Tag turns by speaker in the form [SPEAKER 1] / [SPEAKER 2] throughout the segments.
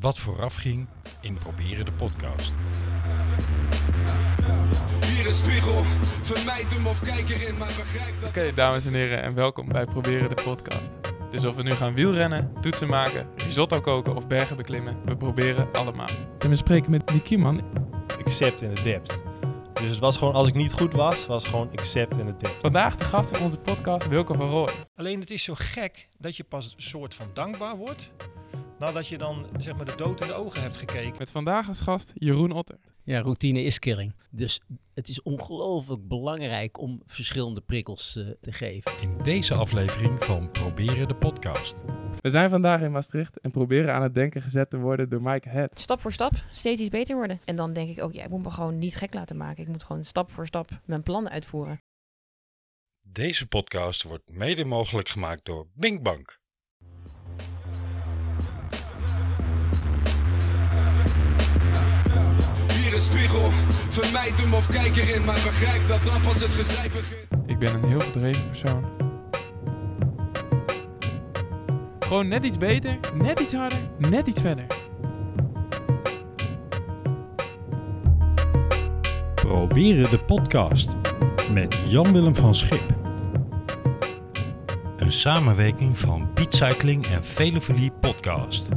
[SPEAKER 1] wat voorafging in Proberen de podcast.
[SPEAKER 2] Hier een spiegel, vermijd hem of kijk erin, maar begrijp dat...
[SPEAKER 3] Oké, dames en heren, en welkom bij Proberen de podcast. Dus of we nu gaan wielrennen, toetsen maken, risotto koken of bergen beklimmen, we proberen allemaal. En we spreken met Nicky man.
[SPEAKER 4] accept in the depth. Dus het was gewoon, als ik niet goed was, was gewoon accept in the depth.
[SPEAKER 3] Vandaag de gast in onze podcast, Wilke van Rooij.
[SPEAKER 5] Alleen het is zo gek dat je pas een soort van dankbaar wordt. Nadat je dan zeg maar de dood in de ogen hebt gekeken.
[SPEAKER 3] Met vandaag als gast Jeroen Otter.
[SPEAKER 6] Ja, routine is killing. Dus het is ongelooflijk belangrijk om verschillende prikkels eh, te geven.
[SPEAKER 1] In deze aflevering van Proberen de podcast.
[SPEAKER 3] We zijn vandaag in Maastricht en proberen aan het denken gezet te worden door Mike Head.
[SPEAKER 7] stap voor stap steeds iets beter worden. En dan denk ik ook, ja, ik moet me gewoon niet gek laten maken. Ik moet gewoon stap voor stap mijn plan uitvoeren.
[SPEAKER 1] Deze podcast wordt mede mogelijk gemaakt door Binkbank.
[SPEAKER 2] Een spiegel, vermijd hem of kijk erin, maar begrijp dat dan pas het gezeik begint.
[SPEAKER 3] Ik ben een heel gedreven persoon. Gewoon net iets beter, net iets harder, net iets verder.
[SPEAKER 1] Proberen de podcast met Jan-Willem van Schip. Een samenwerking van Piet Cycling en Velofilie Podcast.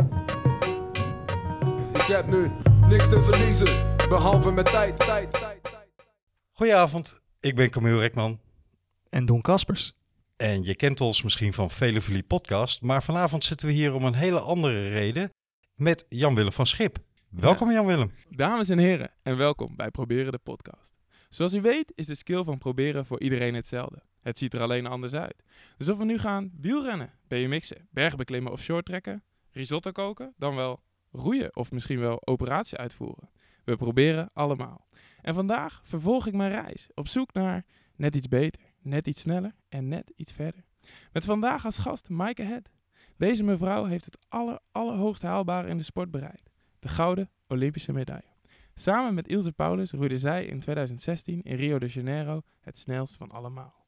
[SPEAKER 2] Ik heb nu niks te verliezen, behalve mijn tijd, tijd, tijd, tijd.
[SPEAKER 1] Goedenavond, ik ben Camille Rekman.
[SPEAKER 8] En Don Kaspers.
[SPEAKER 1] En je kent ons misschien van Velofilie Podcast, maar vanavond zitten we hier om een hele andere reden met Jan-Willem van Schip. Welkom Jan-Willem.
[SPEAKER 3] Dames en heren, en welkom bij Proberen de podcast. Zoals u weet is de skill van proberen voor iedereen hetzelfde. Het ziet er alleen anders uit. Dus of we nu gaan wielrennen, BMX'en, bergbeklimmen of shorttrekken, risotto koken, dan wel roeien of misschien wel operatie uitvoeren. We proberen allemaal. En vandaag vervolg ik mijn reis op zoek naar net iets beter, net iets sneller en net iets verder. Met vandaag als gast Maaike Het. Deze mevrouw heeft het aller, allerhoogst haalbare in de sport bereikt. De gouden Olympische medaille. Samen met Ilse Paulus roeide zij in 2016 in Rio de Janeiro het snelst van allemaal.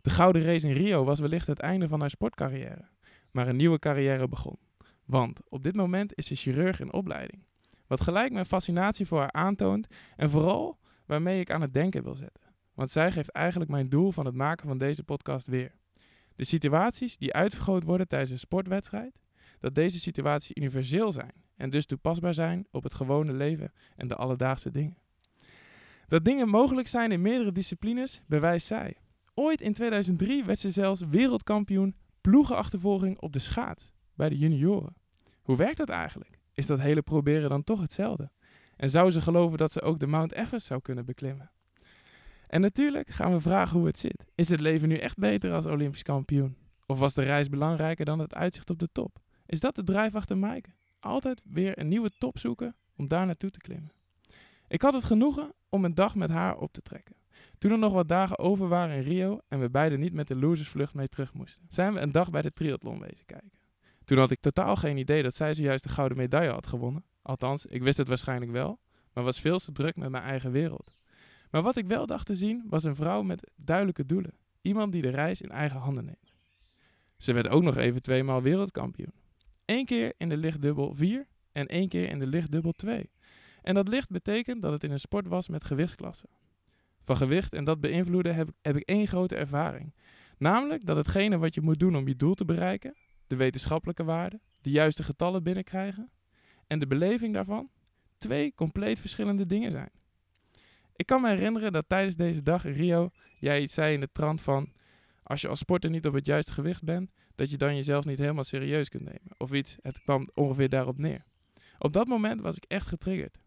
[SPEAKER 3] De gouden race in Rio was wellicht het einde van haar sportcarrière. Maar een nieuwe carrière begon. Want op dit moment is ze chirurg in opleiding. Wat gelijk mijn fascinatie voor haar aantoont en vooral waarmee ik aan het denken wil zetten. Want zij geeft eigenlijk mijn doel van het maken van deze podcast weer. De situaties die uitvergroot worden tijdens een sportwedstrijd, dat deze situaties universeel zijn en dus toepasbaar zijn op het gewone leven en de alledaagse dingen. Dat dingen mogelijk zijn in meerdere disciplines bewijst zij. Ooit in 2003 werd ze zelfs wereldkampioen ploegenachtervolging op de schaats bij de junioren. Hoe werkt dat eigenlijk? Is dat hele proberen dan toch hetzelfde? En zou ze geloven dat ze ook de Mount Everest zou kunnen beklimmen? En natuurlijk gaan we vragen hoe het zit. Is het leven nu echt beter als Olympisch kampioen? Of was de reis belangrijker dan het uitzicht op de top? Is dat de drijf achter Maaike? Altijd weer een nieuwe top zoeken om daar naartoe te klimmen. Ik had het genoegen om een dag met haar op te trekken. Toen er nog wat dagen over waren in Rio en we beiden niet met de losersvlucht mee terug moesten, zijn we een dag bij de triathlon wezen kijken. Toen had ik totaal geen idee dat zij zojuist de gouden medaille had gewonnen. Althans, ik wist het waarschijnlijk wel, maar was veel te druk met mijn eigen wereld. Maar wat ik wel dacht te zien was een vrouw met duidelijke doelen. Iemand die de reis in eigen handen neemt. Ze werd ook nog even tweemaal wereldkampioen. Eén keer in de lichtdubbel 4 en één keer in de lichtdubbel 2. En dat licht betekent dat het in een sport was met gewichtsklassen. Van gewicht en dat beïnvloeden heb, heb ik één grote ervaring. Namelijk dat hetgene wat je moet doen om je doel te bereiken, de wetenschappelijke waarden, de juiste getallen binnenkrijgen en de beleving daarvan, twee compleet verschillende dingen zijn. Ik kan me herinneren dat tijdens deze dag in Rio jij iets zei in de trant van als je als sporter niet op het juiste gewicht bent, dat je dan jezelf niet helemaal serieus kunt nemen. Of iets, het kwam ongeveer daarop neer. Op dat moment was ik echt getriggerd.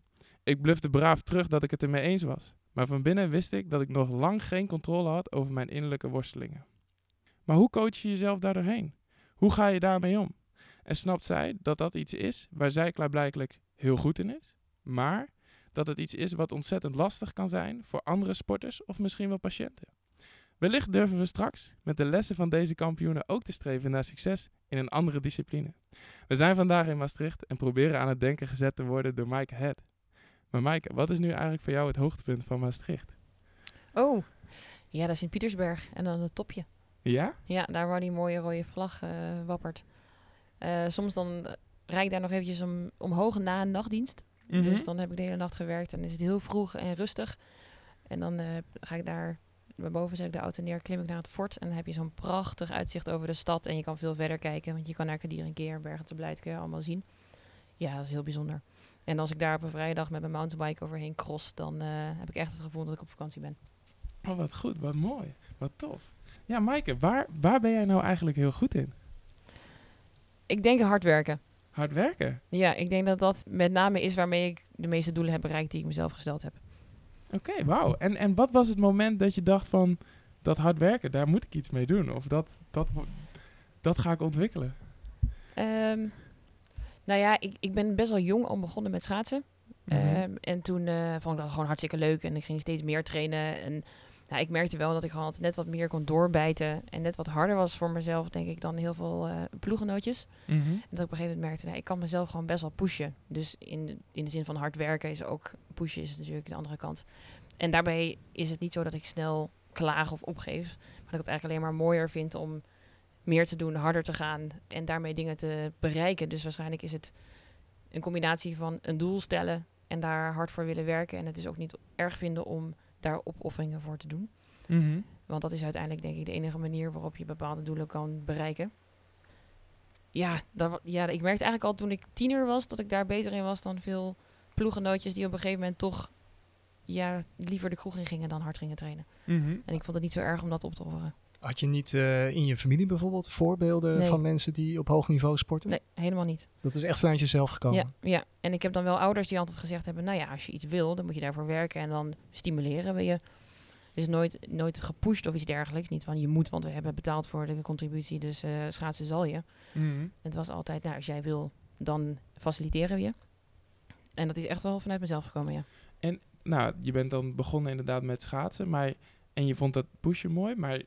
[SPEAKER 3] Ik blufte braaf terug dat ik het ermee eens was. Maar van binnen wist ik dat ik nog lang geen controle had over mijn innerlijke worstelingen. Maar hoe coach je jezelf daardoorheen? Hoe ga je daarmee om? En snapt zij dat dat iets is waar zij klaarblijkelijk heel goed in is, maar dat het iets is wat ontzettend lastig kan zijn voor andere sporters of misschien wel patiënten. Wellicht durven we straks met de lessen van deze kampioenen ook te streven naar succes in een andere discipline. We zijn vandaag in Maastricht en proberen aan het denken gezet te worden door Maaike Het. Maar Maaike, wat is nu eigenlijk voor jou het hoogtepunt van Maastricht?
[SPEAKER 7] Oh, ja, dat is in Pietersberg. En dan het topje.
[SPEAKER 3] Ja?
[SPEAKER 7] Ja, daar waar die mooie rode vlag eh, wappert. Eh, soms dan rijd ik daar nog eventjes om, omhoog na een nachtdienst.
[SPEAKER 3] Mhm.
[SPEAKER 7] Dus dan heb ik de hele nacht gewerkt en is het heel vroeg en rustig. En dan eh, ga ik daar, boven zet ik de auto neer, klim ik naar het fort. En dan heb je zo'n prachtig uitzicht over de stad. En je kan veel verder kijken, want je kan naar Kadierenkeer, Bergen te Blijt, kun je allemaal zien. Ja, dat is heel bijzonder. En als ik daar op een vrijdag met mijn mountainbike overheen cross, dan heb ik echt het gevoel dat ik op vakantie ben.
[SPEAKER 3] Oh, wat goed, wat mooi, wat tof. Ja, Maaike, waar, waar ben jij nou eigenlijk heel goed in?
[SPEAKER 7] Ik denk hard werken.
[SPEAKER 3] Hard werken.
[SPEAKER 7] Ja, ik denk dat dat met name is waarmee ik de meeste doelen heb bereikt die ik mezelf gesteld heb.
[SPEAKER 3] Oké, wauw. En, en wat was het moment dat je dacht van, dat hard werken, daar moet ik iets mee doen? Of dat, dat, dat ga ik ontwikkelen?
[SPEAKER 7] Ehm, nou ja, ik, ik ben best wel jong al begonnen met schaatsen.
[SPEAKER 3] Mhm.
[SPEAKER 7] Ehm, en toen eh, vond ik dat gewoon hartstikke leuk en ik ging steeds meer trainen. En nou, ik merkte wel dat ik gewoon altijd net wat meer kon doorbijten en net wat harder was voor mezelf, denk ik, dan heel veel eh ploegenootjes.
[SPEAKER 3] Mhm.
[SPEAKER 7] En dat ik op een gegeven moment merkte, nou, ik kan mezelf gewoon best wel pushen. Dus in, de- in de zin van hard werken is ook, pushen is natuurlijk de andere kant. En daarbij is het niet zo dat ik snel klaag of opgeef. Maar dat ik het eigenlijk alleen maar mooier vind om meer te doen, harder te gaan en daarmee dingen te bereiken. Dus waarschijnlijk is het een combinatie van een doel stellen en daar hard voor willen werken. En het is ook niet erg vinden om daar opofferingen voor te doen.
[SPEAKER 3] Mhm.
[SPEAKER 7] Want dat is uiteindelijk denk ik de enige manier waarop je bepaalde doelen kan bereiken. Ja, dat, ja, ik merkte eigenlijk al toen ik tiener was dat ik daar beter in was dan veel ploegenootjes die op een gegeven moment toch ja, liever de kroeg in gingen dan hard gingen trainen.
[SPEAKER 3] Mhm.
[SPEAKER 7] En ik vond het niet zo erg om dat op te horen.
[SPEAKER 8] Had je niet eh, in je familie bijvoorbeeld voorbeelden
[SPEAKER 7] Nee.
[SPEAKER 8] van mensen die op hoog niveau sporten?
[SPEAKER 7] Nee, helemaal niet.
[SPEAKER 8] Dat is echt vanuit jezelf gekomen.
[SPEAKER 7] Ja, ja, en ik heb dan wel ouders die altijd gezegd hebben: Nou ja, als je iets wil, dan moet je daarvoor werken en dan stimuleren we je. Het is nooit, nooit gepusht of iets dergelijks. Niet van je moet, want we hebben betaald voor de contributie, dus eh, schaatsen zal je.
[SPEAKER 3] Mhm.
[SPEAKER 7] Het was altijd, nou, als jij wil, dan faciliteren we je. En dat is echt wel vanuit mezelf gekomen, ja.
[SPEAKER 3] Nou, je bent dan begonnen inderdaad met schaatsen, maar, en je vond dat pushen mooi, maar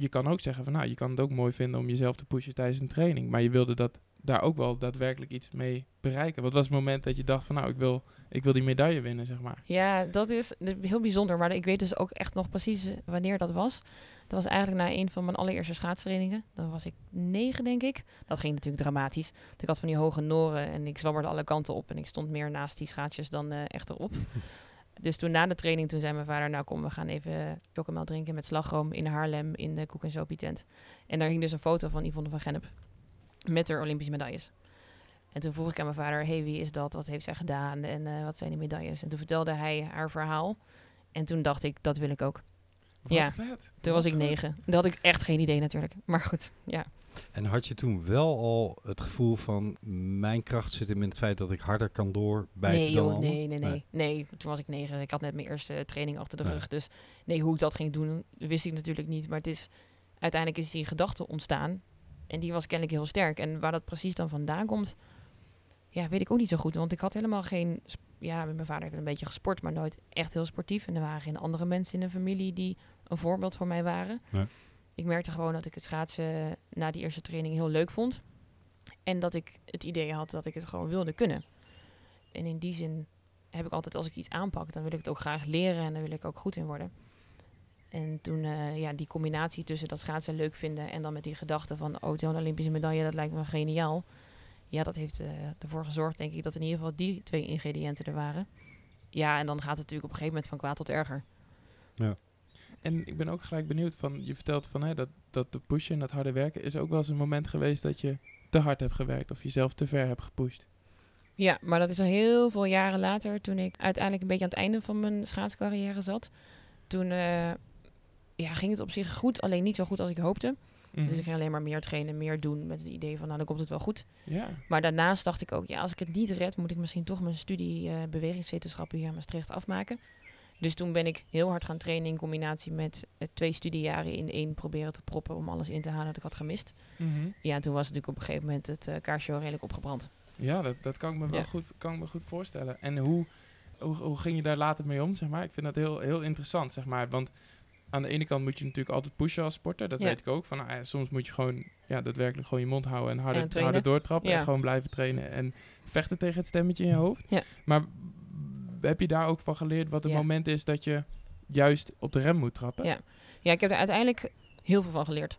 [SPEAKER 3] je kan ook zeggen van, nou, je kan het ook mooi vinden om jezelf te pushen tijdens een training, maar je wilde dat daar ook wel daadwerkelijk iets mee bereiken. Wat was het moment dat je dacht van, nou, ik wil, ik wil die medaille winnen, zeg maar?
[SPEAKER 7] Ja, dat is heel bijzonder. Maar ik weet dus ook echt nog precies eh, wanneer dat was. Dat was eigenlijk na een van mijn allereerste schaatstrainingen. Dan was ik negen, denk ik. Dat ging natuurlijk dramatisch. Ik had van die hoge noren en ik zwabberde alle kanten op. En ik stond meer naast die schaatsjes dan eh, echt erop. Dus toen na de training, toen zei mijn vader... nou kom, we gaan even chocomel drinken met slagroom in Haarlem... in de Koek en Sopie tent. En daar hing dus een foto van Yvonne van Gennep. Met haar Olympische medailles. En toen vroeg ik aan mijn vader, hey, wie is dat? Wat heeft zij gedaan? En eh, wat zijn die medailles? En toen vertelde hij haar verhaal. En toen dacht ik, dat wil ik ook.
[SPEAKER 3] Wat
[SPEAKER 7] Ja,
[SPEAKER 3] vet.
[SPEAKER 7] Toen was ik negen. Dat had ik echt geen idee natuurlijk. Maar goed, ja.
[SPEAKER 1] En had je toen wel al het gevoel van mijn kracht zit in het feit dat ik harder kan doorbijten
[SPEAKER 7] Nee,
[SPEAKER 1] dan
[SPEAKER 7] joh,
[SPEAKER 1] anderen?
[SPEAKER 7] nee, nee, nee, nee. Toen was ik negen. Ik had net mijn eerste training achter de
[SPEAKER 1] Nee.
[SPEAKER 7] rug. Dus nee, hoe ik dat ging doen, wist ik natuurlijk niet. Maar het is, uiteindelijk is die gedachte ontstaan. En die was kennelijk heel sterk. En waar dat precies dan vandaan komt, ja, weet ik ook niet zo goed. Want ik had helemaal geen... Ja, mijn vader heeft een beetje gesport, maar nooit echt heel sportief. En er waren geen andere mensen in de familie die een voorbeeld voor mij waren.
[SPEAKER 1] Nee.
[SPEAKER 7] Ik merkte gewoon dat ik het schaatsen na die eerste training heel leuk vond. En dat ik het idee had dat ik het gewoon wilde kunnen. En in die zin heb ik altijd, als ik iets aanpak, dan wil ik het ook graag leren en dan wil ik ook goed in worden. En toen, eh, ja, die combinatie tussen dat schaatsen leuk vinden en dan met die gedachte van, oh, zo'n Olympische medaille, dat lijkt me geniaal. Ja, dat heeft eh, ervoor gezorgd, denk ik, dat in ieder geval die twee ingrediënten er waren. Ja, en dan gaat het natuurlijk op een gegeven moment van kwaad tot erger.
[SPEAKER 3] En ik ben ook gelijk benieuwd van, je vertelt van hè, dat, dat de pushen en dat harde werken, is ook wel eens een moment geweest dat je te hard hebt gewerkt of jezelf te ver hebt gepusht.
[SPEAKER 7] Ja, maar dat is al heel veel jaren later, toen ik uiteindelijk een beetje aan het einde van mijn schaatscarrière zat. Toen eh, ja, ging het op zich goed, alleen niet zo goed als ik hoopte.
[SPEAKER 3] Mhm.
[SPEAKER 7] Dus ik ging alleen maar meer trainen, meer doen met het idee van, nou dan komt het wel goed.
[SPEAKER 3] Ja.
[SPEAKER 7] Maar daarnaast dacht ik ook, ja, als ik het niet red, moet ik misschien toch mijn studie eh, bewegingswetenschappen hier in Maastricht afmaken. Dus toen ben ik heel hard gaan trainen in combinatie met eh, twee studiejaren in één proberen te proppen om alles in te halen dat ik had gemist.
[SPEAKER 3] Mhm.
[SPEAKER 7] Ja, en toen was natuurlijk op een gegeven moment het eh kaarsje redelijk opgebrand.
[SPEAKER 3] Ja, dat, dat kan ik me wel goed, kan ik me goed voorstellen. En hoe, hoe, hoe ging je daar later mee om, zeg maar? Ik vind dat heel, heel interessant, zeg maar. Want aan de ene kant moet je natuurlijk altijd pushen als sporter. Dat
[SPEAKER 7] Ja.
[SPEAKER 3] weet ik ook. Van, nou ja, soms moet je gewoon ja, daadwerkelijk gewoon je mond houden en harder,
[SPEAKER 7] En
[SPEAKER 3] harder doortrappen. En gewoon blijven trainen en vechten tegen het stemmetje in je hoofd.
[SPEAKER 7] Ja.
[SPEAKER 3] Maar heb je daar ook van geleerd wat het
[SPEAKER 7] Ja.
[SPEAKER 3] moment is dat je juist op de rem moet trappen?
[SPEAKER 7] Ja. Ja, ik heb er uiteindelijk heel veel van geleerd.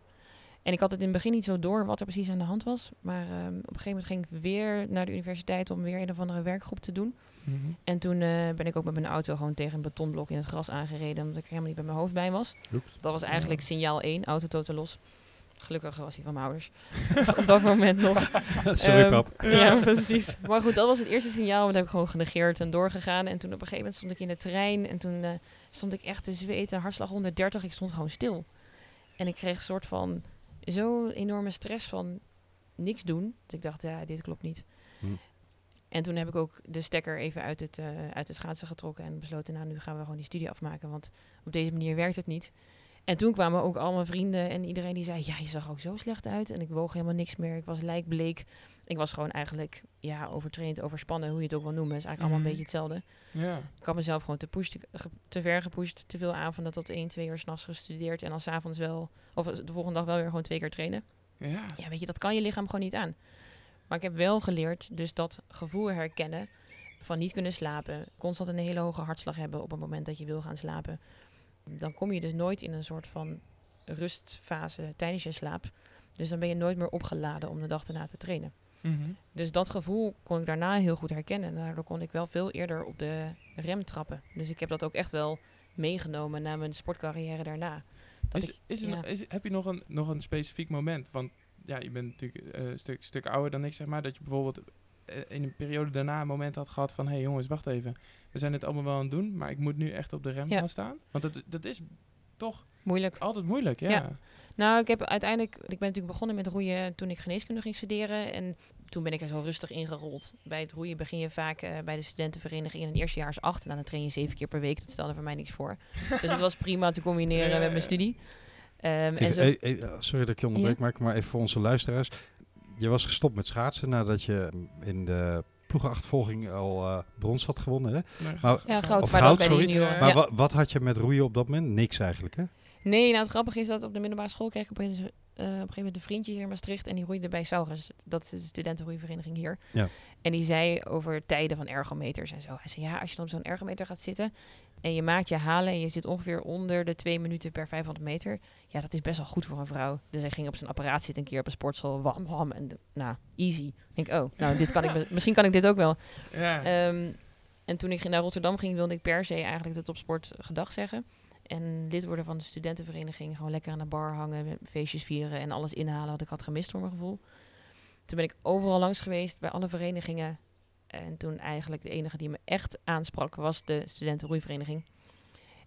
[SPEAKER 7] En ik had het in het begin niet zo door wat er precies aan de hand was. Maar ehm, op een gegeven moment ging ik weer naar de universiteit om weer een of andere werkgroep te doen.
[SPEAKER 3] Mhm.
[SPEAKER 7] En toen eh, ben ik ook met mijn auto gewoon tegen een betonblok in het gras aangereden. Omdat ik er helemaal niet bij mijn hoofd bij was.
[SPEAKER 1] Oeps.
[SPEAKER 7] Dat was eigenlijk signaal 1, auto totaal los. Gelukkig was hij van mijn ouders. op dat moment nog.
[SPEAKER 1] Sorry,
[SPEAKER 7] Ehm,
[SPEAKER 1] pap.
[SPEAKER 7] Ja, precies. Maar goed, dat was het eerste signaal. Dat heb ik gewoon genegeerd en doorgegaan. En toen op een gegeven moment stond ik in de trein. En toen eh, stond ik echt te zweten. Hartslag 130. Ik stond gewoon stil. En ik kreeg een soort van zo'n enorme stress van niks doen. Dus ik dacht, ja, dit klopt niet.
[SPEAKER 1] Hm.
[SPEAKER 7] En toen heb ik ook de stekker even uit het, eh, uit het schaatsen getrokken. En besloten, nou, nu gaan we gewoon die studie afmaken. Want op deze manier werkt het niet. En toen kwamen ook al mijn vrienden en iedereen die zei... ja, je zag ook zo slecht uit. En ik woog helemaal niks meer. Ik was lijkbleek. Ik was gewoon eigenlijk ja, overtraind, overspannen, hoe je het ook wil noemen. is eigenlijk allemaal een
[SPEAKER 3] Mhm.
[SPEAKER 7] beetje hetzelfde. Ik had mezelf gewoon te, push, te, ver gepusht. Te veel avonden tot 1, 2 uur s'nachts gestudeerd. En dan s'avonds wel, of de volgende dag wel weer gewoon twee keer trainen.
[SPEAKER 3] Ja.
[SPEAKER 7] Ja, weet je, dat kan je lichaam gewoon niet aan. Maar ik heb wel geleerd, dus dat gevoel herkennen van niet kunnen slapen. Constant een hele hoge hartslag hebben op het moment dat je wil gaan slapen. Dan kom je dus nooit in een soort van rustfase tijdens je slaap. Dus dan ben je nooit meer opgeladen om de dag erna te trainen.
[SPEAKER 3] Mhm.
[SPEAKER 7] Dus dat gevoel kon ik daarna heel goed herkennen. En daardoor kon ik wel veel eerder op de rem trappen. Dus ik heb dat ook echt wel meegenomen naar mijn sportcarrière daarna. Dat
[SPEAKER 3] Is,
[SPEAKER 7] ik,
[SPEAKER 3] is
[SPEAKER 7] ja.
[SPEAKER 3] is, heb je nog een, nog een specifiek moment? Want ja, je bent natuurlijk eh, een stuk, stuk ouder dan ik, zeg maar. Dat je bijvoorbeeld in een periode daarna een moment had gehad van... hé hey jongens, wacht even. We zijn het allemaal wel aan het doen, maar ik moet nu echt op de rem
[SPEAKER 7] Ja.
[SPEAKER 3] gaan staan. Want dat, dat is toch
[SPEAKER 7] Moeilijk.
[SPEAKER 3] altijd moeilijk, ja.
[SPEAKER 7] Ja. Nou, ik heb uiteindelijk, ik ben natuurlijk begonnen met roeien toen ik geneeskunde ging studeren. En toen ben ik er zo rustig ingerold. Bij het roeien begin je vaak eh, bij de studentenvereniging in het eerste jaar is acht. En dan train je zeven keer per week. Dat stelde voor mij niks voor. dus het was prima te combineren
[SPEAKER 3] Ja,
[SPEAKER 7] met
[SPEAKER 3] ja.
[SPEAKER 7] mijn studie. Ehm, en zo,
[SPEAKER 1] eh, eh, sorry dat ik je onderbreek,
[SPEAKER 7] Ja.
[SPEAKER 1] Maar even voor onze luisteraars. Je was gestopt met schaatsen nadat je in de ploegenachtervolging al eh, brons had gewonnen. Hè?
[SPEAKER 3] Nee,
[SPEAKER 1] Maar,
[SPEAKER 7] ja, goud,
[SPEAKER 1] of
[SPEAKER 7] maar
[SPEAKER 1] goud, sorry. maar
[SPEAKER 7] Ja.
[SPEAKER 1] wa- wat had je met roeien op dat moment? Niks eigenlijk, hè?
[SPEAKER 7] Nee, nou het grappige is dat op de middelbare school kreeg ik op een, eh, op een gegeven moment een vriendje hier in Maastricht. En die roeide bij Saurus. Dat is de studentenroeivereniging hier.
[SPEAKER 1] Ja.
[SPEAKER 7] En die zei over tijden van ergometers en zo. Hij zei, ja, als je dan op zo'n ergometer gaat zitten en je maakt je halen en je zit ongeveer onder de twee minuten per 500 meter. Ja, dat is best wel goed voor een vrouw. Dus hij ging op zijn apparaat zitten een keer op een sportschool. Wam, wam. En nou, easy. Ik denk, oh, nou, dit kan ik, misschien kan ik dit ook wel.
[SPEAKER 3] Ja.
[SPEAKER 7] Ehm, en toen ik naar Rotterdam ging, wilde ik per se eigenlijk de topsport gedag zeggen. En lid worden van de studentenvereniging. Gewoon lekker aan de bar hangen, feestjes vieren en alles inhalen wat ik had gemist voor mijn gevoel. Toen ben ik overal langs geweest, bij alle verenigingen. En toen eigenlijk de enige die me echt aansprak was de studentenroeivereniging.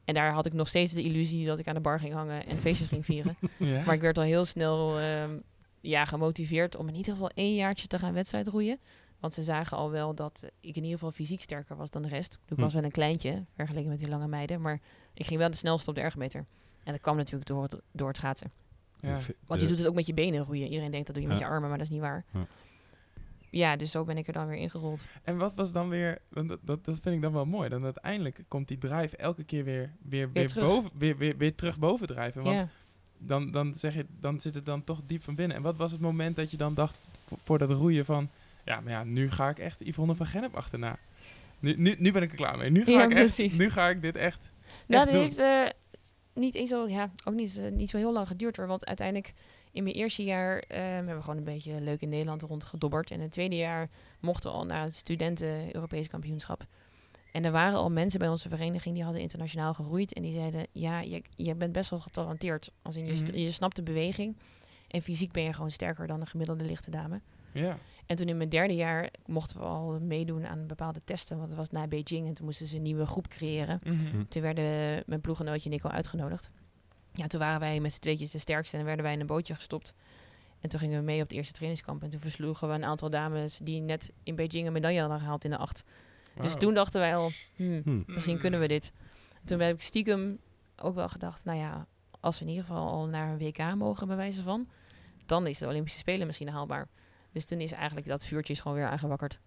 [SPEAKER 7] En daar had ik nog steeds de illusie dat ik aan de bar ging hangen en feestjes ging vieren.
[SPEAKER 3] ja.
[SPEAKER 7] Maar ik werd al heel snel ehm, ja, gemotiveerd om in ieder geval één jaartje te gaan wedstrijdroeien. Want ze zagen al wel dat ik in ieder geval fysiek sterker was dan de rest. Ik
[SPEAKER 1] Hm.
[SPEAKER 7] was wel een kleintje, vergeleken met die lange meiden. Maar ik ging wel de snelste op de ergometer. En dat kwam natuurlijk door het, door het schaatsen.
[SPEAKER 3] Ja.
[SPEAKER 7] Want je doet het ook met je benen roeien. Iedereen denkt dat doe je met je armen, maar dat is niet waar.
[SPEAKER 1] Ja.
[SPEAKER 7] Ja, dus zo ben ik er dan weer ingerold.
[SPEAKER 3] En wat was dan weer, want dat, dat, dat vind ik dan wel mooi. Dan uiteindelijk komt die drive elke keer weer, weer, weer,
[SPEAKER 7] terug.
[SPEAKER 3] boven, weer, weer, weer terug boven drijven. Want
[SPEAKER 7] Ja.
[SPEAKER 3] dan, dan, zeg je, dan zit het dan toch diep van binnen. En wat was het moment dat je dan dacht, voor, voor dat roeien van... Ja, maar ja, nu ga ik echt Yvonne van Gennep achterna. Nu, nu, nu ben ik er klaar mee. Nu ga,
[SPEAKER 7] Ja,
[SPEAKER 3] ik, echt, nu ga ik dit echt...
[SPEAKER 7] Nou,
[SPEAKER 3] echt
[SPEAKER 7] dat
[SPEAKER 3] doen.
[SPEAKER 7] heeft eh, niet eens zo, ja, ook niet, eh, niet zo heel lang geduurd hoor. Want uiteindelijk in mijn eerste jaar eh, hebben we gewoon een beetje leuk in Nederland rondgedobberd. En in het tweede jaar mochten we al naar het studenten Europees kampioenschap. En er waren al mensen bij onze vereniging die hadden internationaal geroeid. En die zeiden, ja, je, je bent best wel getalenteerd. Als in je,
[SPEAKER 3] Mhm.
[SPEAKER 7] je snapt de beweging. En fysiek ben je gewoon sterker dan een gemiddelde lichte dame.
[SPEAKER 3] Ja.
[SPEAKER 7] En toen in mijn derde jaar mochten we al meedoen aan bepaalde testen. Want het was na Beijing en toen moesten ze een nieuwe groep creëren.
[SPEAKER 3] Mhm.
[SPEAKER 7] Toen werden mijn ploegenootje en ik al uitgenodigd. Ja, toen waren wij met z'n tweetjes de sterkste en werden wij in een bootje gestopt. En toen gingen we mee op het eerste trainingskamp. En toen versloegen we een aantal dames die net in Beijing een medaille hadden gehaald in de acht. Dus toen dachten wij al, hmm,
[SPEAKER 1] Hm.
[SPEAKER 7] misschien kunnen we dit. Toen heb ik stiekem ook wel gedacht, nou ja, als we in ieder geval al naar een WK mogen, bij wijze van, dan is de Olympische Spelen misschien haalbaar. Dus toen is eigenlijk dat vuurtje is gewoon weer aangewakkerd.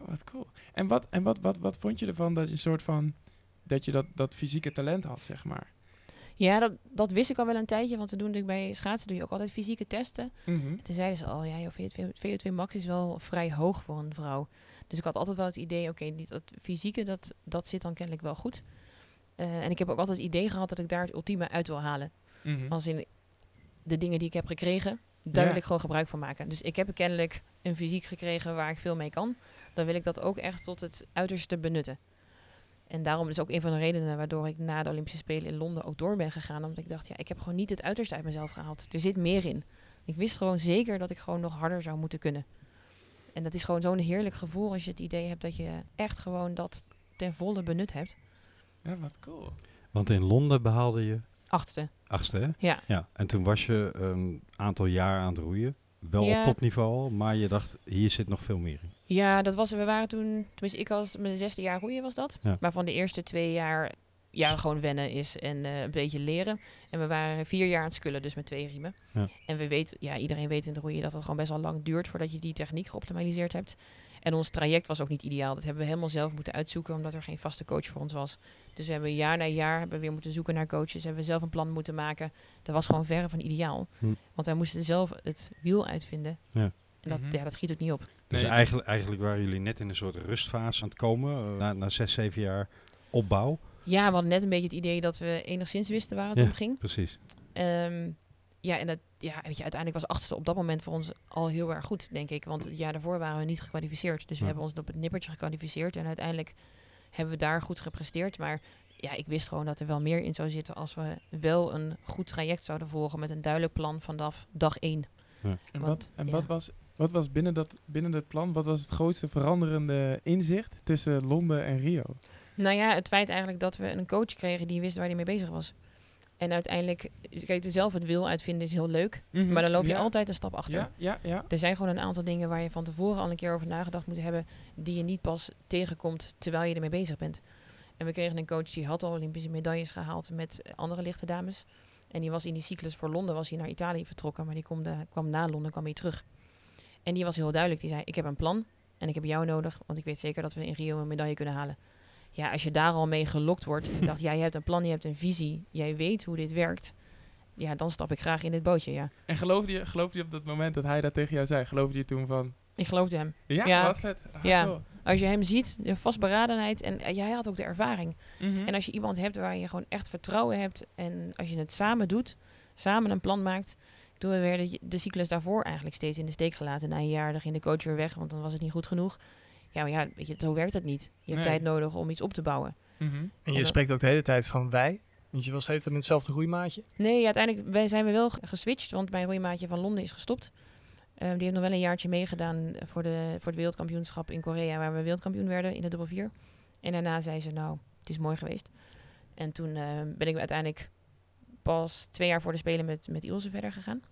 [SPEAKER 3] Oh, wat cool. En, wat, en wat, wat, wat vond je ervan dat je een soort van... Dat je dat, dat fysieke talent had, zeg maar?
[SPEAKER 7] Ja, dat, dat wist ik al wel een tijdje, want we doen natuurlijk bij schaatsen doe je ook altijd fysieke testen.
[SPEAKER 3] Mhm.
[SPEAKER 7] Toen zeiden ze al, ja, joh, VO2, VO2 max is wel vrij hoog voor een vrouw. Dus ik had altijd wel het idee, oké, dat fysieke, dat, dat zit dan kennelijk wel goed. Eh, en ik heb ook altijd het idee gehad dat ik daar het ultieme uit wil halen.
[SPEAKER 3] Mhm.
[SPEAKER 7] Als in, de dingen die ik heb gekregen, daar wil ik gewoon gebruik van maken. Dus ik heb kennelijk een fysiek gekregen waar ik veel mee kan. Dan wil ik dat ook echt tot het uiterste benutten. En daarom is ook een van de redenen waardoor ik na de Olympische Spelen in Londen ook door ben gegaan. Omdat ik dacht, ja, ik heb gewoon niet het uiterste uit mezelf gehaald. Er zit meer in. Ik wist gewoon zeker dat ik gewoon nog harder zou moeten kunnen. En dat is gewoon zo'n heerlijk gevoel als je het idee hebt dat je echt gewoon dat ten volle benut hebt.
[SPEAKER 3] Ja, wat cool.
[SPEAKER 1] Want in Londen behaalde je
[SPEAKER 7] Achtste.
[SPEAKER 1] achtste, hè?
[SPEAKER 7] Ja.
[SPEAKER 1] Ja. En toen was je een aantal jaar aan het roeien. Wel
[SPEAKER 7] Ja.
[SPEAKER 1] op topniveau maar je dacht, hier zit nog veel meer in.
[SPEAKER 7] Ja, dat was, we waren toen, tenminste ik was mijn zesde jaar roeien was dat.
[SPEAKER 1] Ja.
[SPEAKER 7] Maar van de eerste twee jaar, ja, gewoon wennen is en eh, een beetje leren. En we waren vier jaar aan het skullen, dus met twee riemen.
[SPEAKER 1] Ja.
[SPEAKER 7] En we weten, ja, iedereen weet in het roeien dat het gewoon best wel lang duurt voordat je die techniek geoptimaliseerd hebt. En ons traject was ook niet ideaal. Dat hebben we helemaal zelf moeten uitzoeken, omdat er geen vaste coach voor ons was. Dus we hebben jaar na jaar hebben we weer moeten zoeken naar coaches. Hebben we zelf een plan moeten maken. Dat was gewoon verre van ideaal.
[SPEAKER 1] Hm.
[SPEAKER 7] Want wij moesten zelf het wiel uitvinden.
[SPEAKER 1] Ja.
[SPEAKER 7] En dat,
[SPEAKER 3] Mhm.
[SPEAKER 7] ja, dat schiet ook niet op.
[SPEAKER 1] Dus
[SPEAKER 3] Nee.
[SPEAKER 1] eigenlijk, eigenlijk waren jullie net in een soort rustfase aan het komen. eh, na, na zes, zeven jaar opbouw.
[SPEAKER 7] Ja, we hadden net een beetje het idee dat we enigszins wisten waar het
[SPEAKER 1] Ja.
[SPEAKER 7] om ging.
[SPEAKER 1] Precies.
[SPEAKER 7] Ehm, ja, en dat, ja, weet je, uiteindelijk was achtste op dat moment voor ons al heel erg goed, denk ik. Want het jaar daarvoor waren we niet gekwalificeerd. Dus we
[SPEAKER 1] Ja.
[SPEAKER 7] hebben ons op het nippertje gekwalificeerd. En uiteindelijk hebben we daar goed gepresteerd. Maar ja, ik wist gewoon dat er wel meer in zou zitten als we wel een goed traject zouden volgen met een duidelijk plan vanaf dag één.
[SPEAKER 3] En,
[SPEAKER 7] Want,
[SPEAKER 3] wat, en
[SPEAKER 7] ja.
[SPEAKER 3] wat was, wat was binnen, dat, binnen dat plan, wat was het grootste veranderende inzicht tussen Londen en Rio?
[SPEAKER 7] Nou ja, het feit eigenlijk dat we een coach kregen die wist waar hij mee bezig was. En uiteindelijk, kijk, zelf het wil uitvinden is heel leuk. Maar dan loop je
[SPEAKER 3] Mhm. Ja.
[SPEAKER 7] altijd een stap achter.
[SPEAKER 3] Ja, ja, ja.
[SPEAKER 7] Er zijn gewoon een aantal dingen waar je van tevoren al een keer over nagedacht moet hebben, die je niet pas tegenkomt terwijl je ermee bezig bent. En we kregen een coach die had al Olympische medailles gehaald met andere lichte dames. En die was in die cyclus voor Londen, was hij naar Italië vertrokken, maar die kwam, de, kwam na Londen, kwam hij terug. En die was heel duidelijk, die zei, ik heb een plan en ik heb jou nodig, want ik weet zeker dat we in Rio een medaille kunnen halen. Ja, als je daar al mee gelokt wordt en dacht, ja, je hebt een plan, je hebt een visie, jij weet hoe dit werkt. Ja, dan stap ik graag in dit bootje, ja.
[SPEAKER 3] En geloofde je, geloofde je op dat moment dat hij dat tegen jou zei? Geloofde je toen van,
[SPEAKER 7] Ik geloofde hem.
[SPEAKER 3] ja,
[SPEAKER 7] Ja.
[SPEAKER 3] wat vet. Ah,
[SPEAKER 7] Ja.
[SPEAKER 3] cool.
[SPEAKER 7] Als je hem ziet, de vastberadenheid en eh, jij had ook de ervaring.
[SPEAKER 3] Mhm.
[SPEAKER 7] En als je iemand hebt waar je gewoon echt vertrouwen hebt en als je het samen doet, samen een plan maakt. Toen we werden de cyclus daarvoor eigenlijk steeds in de steek gelaten. Na een jaar dan ging de coach weer weg, want dan was het niet goed genoeg. Ja, maar ja, weet je, zo werkt het niet. Je hebt
[SPEAKER 3] Nee.
[SPEAKER 7] tijd nodig om iets op te bouwen.
[SPEAKER 3] Mhm.
[SPEAKER 8] En
[SPEAKER 7] En
[SPEAKER 8] je
[SPEAKER 7] dat-
[SPEAKER 8] spreekt ook de hele tijd van wij. Want je was steeds met hetzelfde groeimaatje.
[SPEAKER 7] Nee, uiteindelijk wij zijn we wel geswitcht, want mijn roeimaatje van Londen is gestopt. Ehm, die heeft nog wel een jaartje meegedaan voor, de, voor het wereldkampioenschap in Korea, waar we wereldkampioen werden in de dubbel vier. En daarna zei ze, nou, het is mooi geweest. En toen ehm, ben ik uiteindelijk pas twee jaar voor de Spelen met, met Ilse verder gegaan.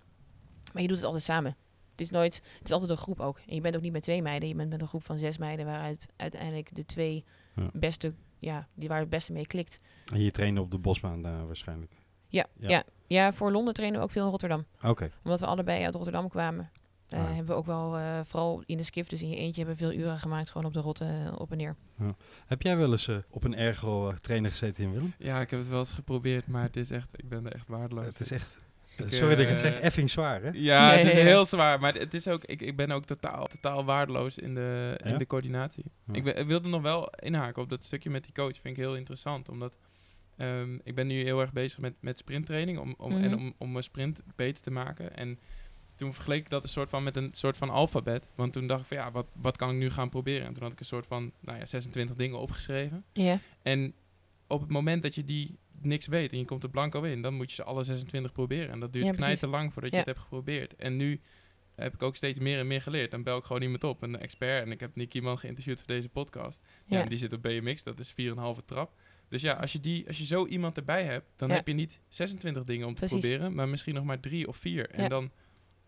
[SPEAKER 7] Maar je doet het altijd samen. Het is nooit, het is altijd een groep ook. En je bent ook niet met twee meiden, je bent met een groep van zes meiden, waaruit uiteindelijk de twee
[SPEAKER 1] Ja.
[SPEAKER 7] beste, ja, die waar het beste mee klikt.
[SPEAKER 1] En je trainde op de bosbaan daar waarschijnlijk.
[SPEAKER 7] Ja,
[SPEAKER 1] Ja.
[SPEAKER 7] ja. ja. voor Londen trainen we ook veel in Rotterdam
[SPEAKER 1] Oké.
[SPEAKER 7] omdat we allebei uit Rotterdam kwamen, eh,
[SPEAKER 1] Ah.
[SPEAKER 7] hebben we ook wel, eh, vooral in de skiff, dus in je eentje, hebben we veel uren gemaakt gewoon op de rotte eh, op en neer.
[SPEAKER 1] Heb jij wel eens eh, op een ergo eh, trainer gezeten in Willem?
[SPEAKER 3] Ja, ik heb het wel eens geprobeerd, maar het is echt, ik ben er echt waardeloos.
[SPEAKER 1] Het is echt...
[SPEAKER 3] Ik,
[SPEAKER 1] sorry dat ik het
[SPEAKER 3] eh,
[SPEAKER 1] zeg, effing zwaar hè?
[SPEAKER 3] Ja,
[SPEAKER 7] Nee,
[SPEAKER 3] het is
[SPEAKER 7] ja.
[SPEAKER 3] heel zwaar, maar het is ook, ik, ik ben ook totaal, totaal waardeloos in de, in de coördinatie.
[SPEAKER 1] Ja.
[SPEAKER 3] Ik, ben, ik wilde nog wel inhaken op dat stukje met die coach, vind ik heel interessant, omdat ehm, ik ben nu heel erg bezig met, met sprinttraining om, om, en
[SPEAKER 7] Mhm.
[SPEAKER 3] om, om mijn sprint beter te maken. En toen vergeleek ik dat een soort van met een soort van alfabet, want toen dacht ik van ja, wat, wat kan ik nu gaan proberen? En toen had ik een soort van, nou ja, 26 dingen opgeschreven.
[SPEAKER 7] Ja,
[SPEAKER 3] En op het moment dat je die niks weet en je komt er blanco in, dan moet je ze alle 26 proberen. En dat duurt
[SPEAKER 7] Ja,
[SPEAKER 3] knijt te lang voordat je het hebt geprobeerd. En nu heb ik ook steeds meer en meer geleerd. Dan bel ik gewoon iemand op, een expert. En ik heb Nick geïnterviewd voor deze podcast. Ja. die zit op BMX, dat is 4,5 trap. Dus ja, als je, die, als je zo iemand erbij hebt, dan heb je niet 26 dingen om te
[SPEAKER 7] Precies.
[SPEAKER 3] proberen, maar misschien nog maar drie of vier. En dan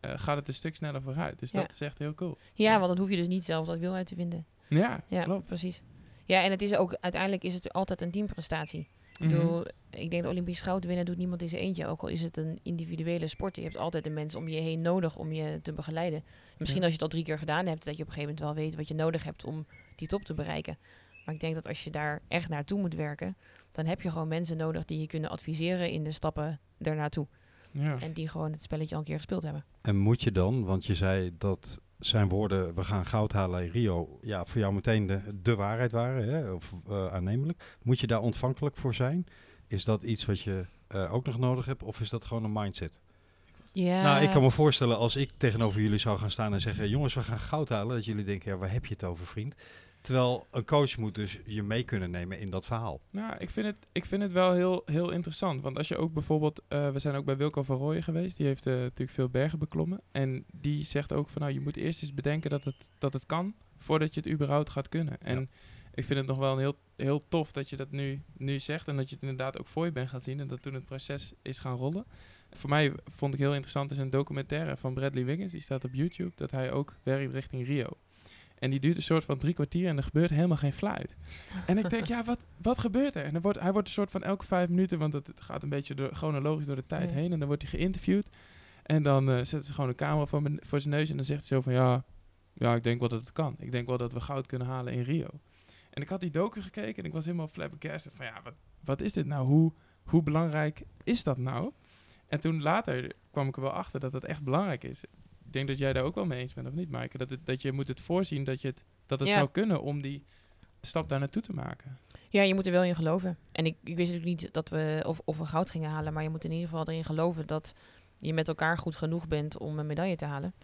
[SPEAKER 3] eh, gaat het een stuk sneller vooruit. Dus dat is echt heel cool.
[SPEAKER 7] ja, want dan hoef je dus niet zelf dat wil uit te vinden.
[SPEAKER 3] Ja,
[SPEAKER 7] Ja,
[SPEAKER 3] klopt.
[SPEAKER 7] precies. Ja, en het is ook, uiteindelijk is het altijd een teamprestatie. Ik
[SPEAKER 3] Mhm.
[SPEAKER 7] bedoel, ik denk dat Olympisch goud winnen doet niemand in zijn eentje. Ook al is het een individuele sport. Je hebt altijd een mens om je heen nodig om je te begeleiden. Misschien
[SPEAKER 3] Ja.
[SPEAKER 7] als je het al drie keer gedaan hebt, dat je op een gegeven moment wel weet wat je nodig hebt om die top te bereiken. Maar ik denk dat als je daar echt naartoe moet werken, dan heb je gewoon mensen nodig die je kunnen adviseren in de stappen daarnaartoe.
[SPEAKER 3] Ja.
[SPEAKER 7] En die gewoon het spelletje al een keer gespeeld hebben.
[SPEAKER 1] En moet je dan, want je zei dat zijn woorden, we gaan goud halen in Rio, ja, voor jou meteen de, de waarheid waren, hè, of eh, aannemelijk. Moet je daar ontvankelijk voor zijn? Is dat iets wat je eh, ook nog nodig hebt, of is dat gewoon een mindset?
[SPEAKER 7] Ja.
[SPEAKER 1] Nou, ik kan me voorstellen als ik tegenover jullie zou gaan staan en zeggen... jongens, we gaan goud halen. Dat jullie denken, ja, waar heb je het over, vriend? Terwijl een coach moet dus je mee kunnen nemen in dat verhaal.
[SPEAKER 3] Nou, ik vind het, ik vind het wel heel, heel interessant. Want als je ook bijvoorbeeld... eh, we zijn ook bij Wilco van Rooyen geweest. Die heeft eh, natuurlijk veel bergen beklommen. En die zegt ook van... Nou, je moet eerst eens bedenken dat het, dat het kan... voordat je het überhaupt gaat kunnen. En ik vind het nog wel een heel, heel tof dat je dat nu, nu zegt... en dat je het inderdaad ook voor je bent gaan zien... en dat toen het proces is gaan rollen. Voor mij vond ik heel interessant... is een documentaire van Bradley Wiggins. Die staat op YouTube. Dat hij ook werkt richting Rio. En die duurt een soort van drie kwartier en er gebeurt helemaal geen fluit. En ik denk, ja, wat, wat gebeurt er? En wordt, hij wordt een soort van elke vijf minuten, want het gaat een beetje door, chronologisch door de tijd
[SPEAKER 7] Ja.
[SPEAKER 3] heen. En dan wordt hij geïnterviewd. En dan eh, zetten ze gewoon een camera voor, mijn- voor zijn neus en dan zegt hij zo van, ja, ja, ik denk wel dat het kan. Ik denk wel dat we goud kunnen halen in Rio. En ik had die docu gekeken en ik was helemaal flabbergasted van, ja, wat, wat is dit nou? Hoe, hoe belangrijk is dat nou? En toen later kwam ik er wel achter dat het echt belangrijk is. Ik denk dat jij daar ook wel mee eens bent, of niet, Maaike? Dat, het, dat je moet het voorzien dat, je het, dat het
[SPEAKER 7] Ja.
[SPEAKER 3] zou kunnen om die stap daar naartoe te maken.
[SPEAKER 7] Ja, je moet er wel in geloven. En ik, ik wist natuurlijk niet dat we of, of we goud gingen halen, maar je moet in ieder geval erin geloven dat je met elkaar goed genoeg bent om een medaille te halen.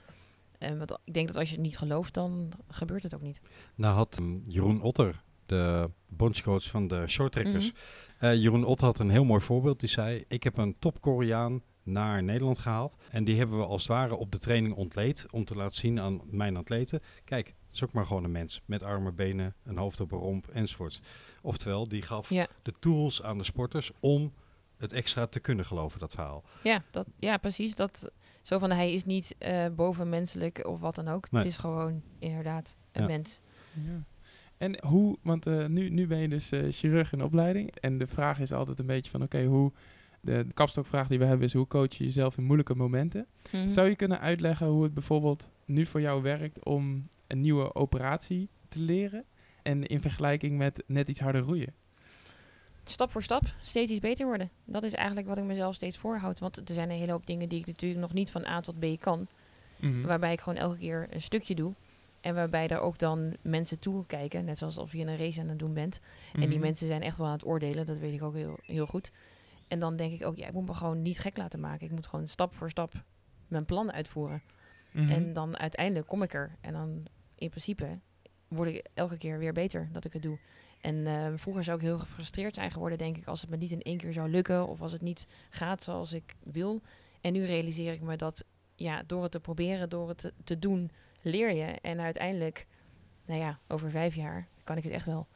[SPEAKER 7] En want ik denk dat als je het niet gelooft, dan gebeurt het ook niet.
[SPEAKER 1] Nou had um, Jeroen Otter, de bondscoach van de shorttrekkers...
[SPEAKER 7] Mhm.
[SPEAKER 1] eh, Jeroen Otter had een heel mooi voorbeeld. Die zei, ik heb een top Koreaan naar Nederland gehaald. En die hebben we als het ware op de training ontleed... om te laten zien aan mijn atleten... kijk, het is ook maar gewoon een mens met armen, benen, een hoofd op een romp enzovoorts. Oftewel, die gaf
[SPEAKER 7] Ja.
[SPEAKER 1] de tools aan de sporters om het extra te kunnen geloven, dat verhaal.
[SPEAKER 7] Ja, dat, ja, precies. Dat, zo van hij is niet eh, bovenmenselijk of wat dan ook.
[SPEAKER 1] Nee.
[SPEAKER 7] Het is gewoon inderdaad een
[SPEAKER 1] Ja.
[SPEAKER 7] mens.
[SPEAKER 3] Ja. En hoe, want eh, nu, nu ben je dus eh, chirurg in opleiding. En de vraag is altijd een beetje van, oké, hoe... De, kapstokvraag die we hebben is, hoe coach je jezelf in moeilijke momenten?
[SPEAKER 7] Mhm.
[SPEAKER 3] Zou je kunnen uitleggen hoe het bijvoorbeeld nu voor jou werkt om een nieuwe operatie te leren? En in vergelijking met net iets harder roeien?
[SPEAKER 7] Stap voor stap steeds iets beter worden. Dat is eigenlijk wat ik mezelf steeds voorhoud. Want er zijn een hele hoop dingen die ik natuurlijk nog niet van A tot B kan.
[SPEAKER 3] Mhm.
[SPEAKER 7] Waarbij ik gewoon elke keer een stukje doe. En waarbij er ook dan mensen toekijken. Net zoals of je een race aan het doen bent. En die
[SPEAKER 3] Mhm.
[SPEAKER 7] mensen zijn echt wel aan het oordelen. Dat weet ik ook heel, heel goed. En dan denk ik ook, ja, ik moet me gewoon niet gek laten maken. Ik moet gewoon stap voor stap mijn plan uitvoeren.
[SPEAKER 3] Mhm.
[SPEAKER 7] En dan uiteindelijk kom ik er. En dan in principe word ik elke keer weer beter dat ik het doe. En eh, vroeger zou ik heel gefrustreerd zijn geworden, denk ik, als het me niet in één keer zou lukken. Of als het niet gaat zoals ik wil. En nu realiseer ik me dat ja, door het te proberen, door het te, te doen, leer je. En uiteindelijk, nou ja, over vijf jaar kan ik het echt wel.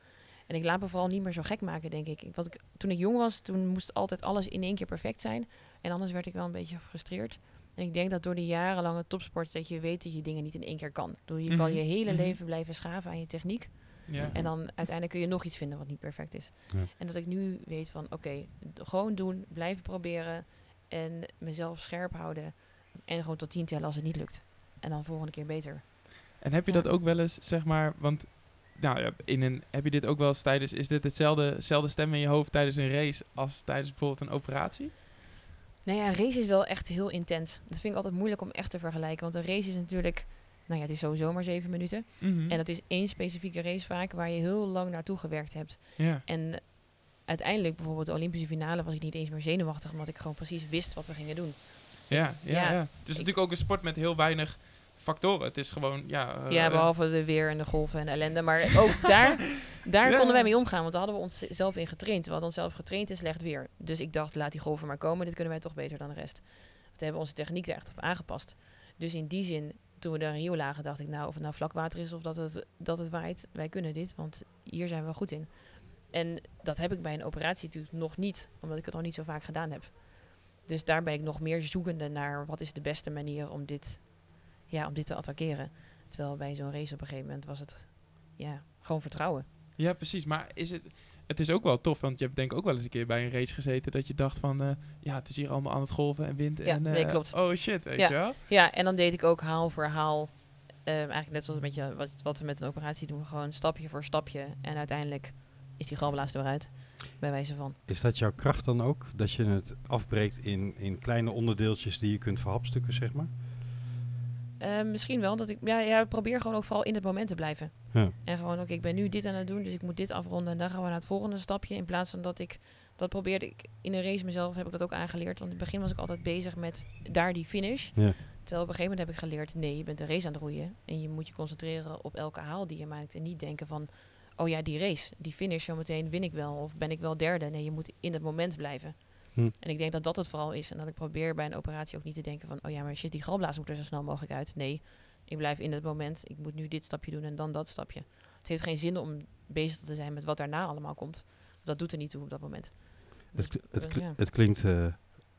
[SPEAKER 7] En ik laat me vooral niet meer zo gek maken, denk ik. Wat ik toen ik jong was, toen moest altijd alles in één keer perfect zijn. En anders werd ik wel een beetje gefrustreerd. En ik denk dat door de jarenlange topsport dat je weet dat je dingen niet in één keer kan. Bedoel, Je kan
[SPEAKER 3] Mhm,
[SPEAKER 7] je hele
[SPEAKER 3] mhm.
[SPEAKER 7] leven blijven schaven aan je techniek.
[SPEAKER 3] ja.
[SPEAKER 7] En dan uiteindelijk kun je nog iets vinden wat niet perfect is.
[SPEAKER 1] Ja.
[SPEAKER 7] En dat ik nu weet van oké, gewoon doen, blijven proberen. En mezelf scherp houden. En gewoon tot tien tellen als het niet lukt. En dan volgende keer beter.
[SPEAKER 3] En heb je
[SPEAKER 7] Ja.
[SPEAKER 3] dat ook wel eens, zeg maar, want nou, ja, in een, heb je dit ook wel eens tijdens, is dit hetzelfde, hetzelfde stem in je hoofd tijdens een race als tijdens bijvoorbeeld een operatie?
[SPEAKER 7] Nou ja, een race is wel echt heel intens. Dat vind ik altijd moeilijk om echt te vergelijken. Want een race is natuurlijk, nou ja, het is sowieso maar zeven minuten.
[SPEAKER 3] Mhm.
[SPEAKER 7] En dat is één specifieke race vaak waar je heel lang naartoe gewerkt hebt.
[SPEAKER 3] ja.
[SPEAKER 7] En uiteindelijk, bijvoorbeeld de Olympische finale, was ik niet eens meer zenuwachtig, omdat ik gewoon precies wist wat we gingen doen.
[SPEAKER 3] Ja, ja,
[SPEAKER 7] Ja,
[SPEAKER 3] ja. Het is natuurlijk ook een sport met heel weinig factoren. Het is gewoon, ja... eh,
[SPEAKER 7] ja, behalve de weer en de golven en de ellende. Maar ook daar, daar
[SPEAKER 3] Ja.
[SPEAKER 7] konden wij mee omgaan, want daar hadden we onszelf in getraind. We hadden onszelf getraind in slecht weer. Dus ik dacht, laat die golven maar komen, dit kunnen wij toch beter dan de rest. Want we hebben onze techniek er echt op aangepast. Dus in die zin, toen we daar in Rio lagen, dacht ik, nou, of het nou vlak water is of dat het, dat het waait, wij kunnen dit, want hier zijn we goed in. En dat heb ik bij een operatie natuurlijk nog niet, omdat ik het nog niet zo vaak gedaan heb. Dus daar ben ik nog meer zoekende naar wat is de beste manier om dit, ja, om dit te attackeren. Terwijl bij zo'n race op een gegeven moment was het ja, gewoon vertrouwen.
[SPEAKER 3] Ja, precies. Maar is het, het is ook wel tof, want je hebt denk ik ook wel eens een keer bij een race gezeten dat je dacht van, eh, ja, het is hier allemaal aan het golven en wind.
[SPEAKER 7] Ja,
[SPEAKER 3] en,
[SPEAKER 7] nee,
[SPEAKER 3] eh,
[SPEAKER 7] klopt.
[SPEAKER 3] Oh shit, weet
[SPEAKER 7] Ja.
[SPEAKER 3] je wel?
[SPEAKER 7] Ja, en dan deed ik ook haal voor haal. eh, eigenlijk net zoals een beetje wat, wat we met een operatie doen. Gewoon stapje voor stapje. En uiteindelijk is die galblaas eruit. Bij wijze van.
[SPEAKER 1] Is dat jouw kracht dan ook? Dat je het afbreekt in, in kleine onderdeeltjes die je kunt verhapstukken, zeg maar?
[SPEAKER 7] Eh, misschien wel dat ik. Ja, ja, probeer gewoon ook vooral in het moment te blijven.
[SPEAKER 1] Ja.
[SPEAKER 7] En gewoon, oké, ik ben nu dit aan het doen, dus ik moet dit afronden. En dan gaan we naar het volgende stapje. In plaats van dat ik, dat probeerde ik in een race mezelf, heb ik dat ook aangeleerd. Want in het begin was ik altijd bezig met daar die finish.
[SPEAKER 1] Ja.
[SPEAKER 7] Terwijl op een gegeven moment heb ik geleerd, nee, je bent een race aan het roeien. En je moet je concentreren op elke haal die je maakt. En niet denken van, oh ja, die race, die finish zometeen win ik wel. Of ben ik wel derde. Nee, je moet in het moment blijven.
[SPEAKER 1] Hm.
[SPEAKER 7] En ik denk dat dat het vooral is. En dat ik probeer bij een operatie ook niet te denken van... oh ja, maar shit, die galblaas moet er zo snel mogelijk uit. Nee, ik blijf in het moment. Ik moet nu dit stapje doen en dan dat stapje. Het heeft geen zin om bezig te zijn met wat daarna allemaal komt. Dat doet er niet toe op dat moment.
[SPEAKER 1] Het, kl- het,
[SPEAKER 7] Dus,
[SPEAKER 1] kl- het klinkt eh,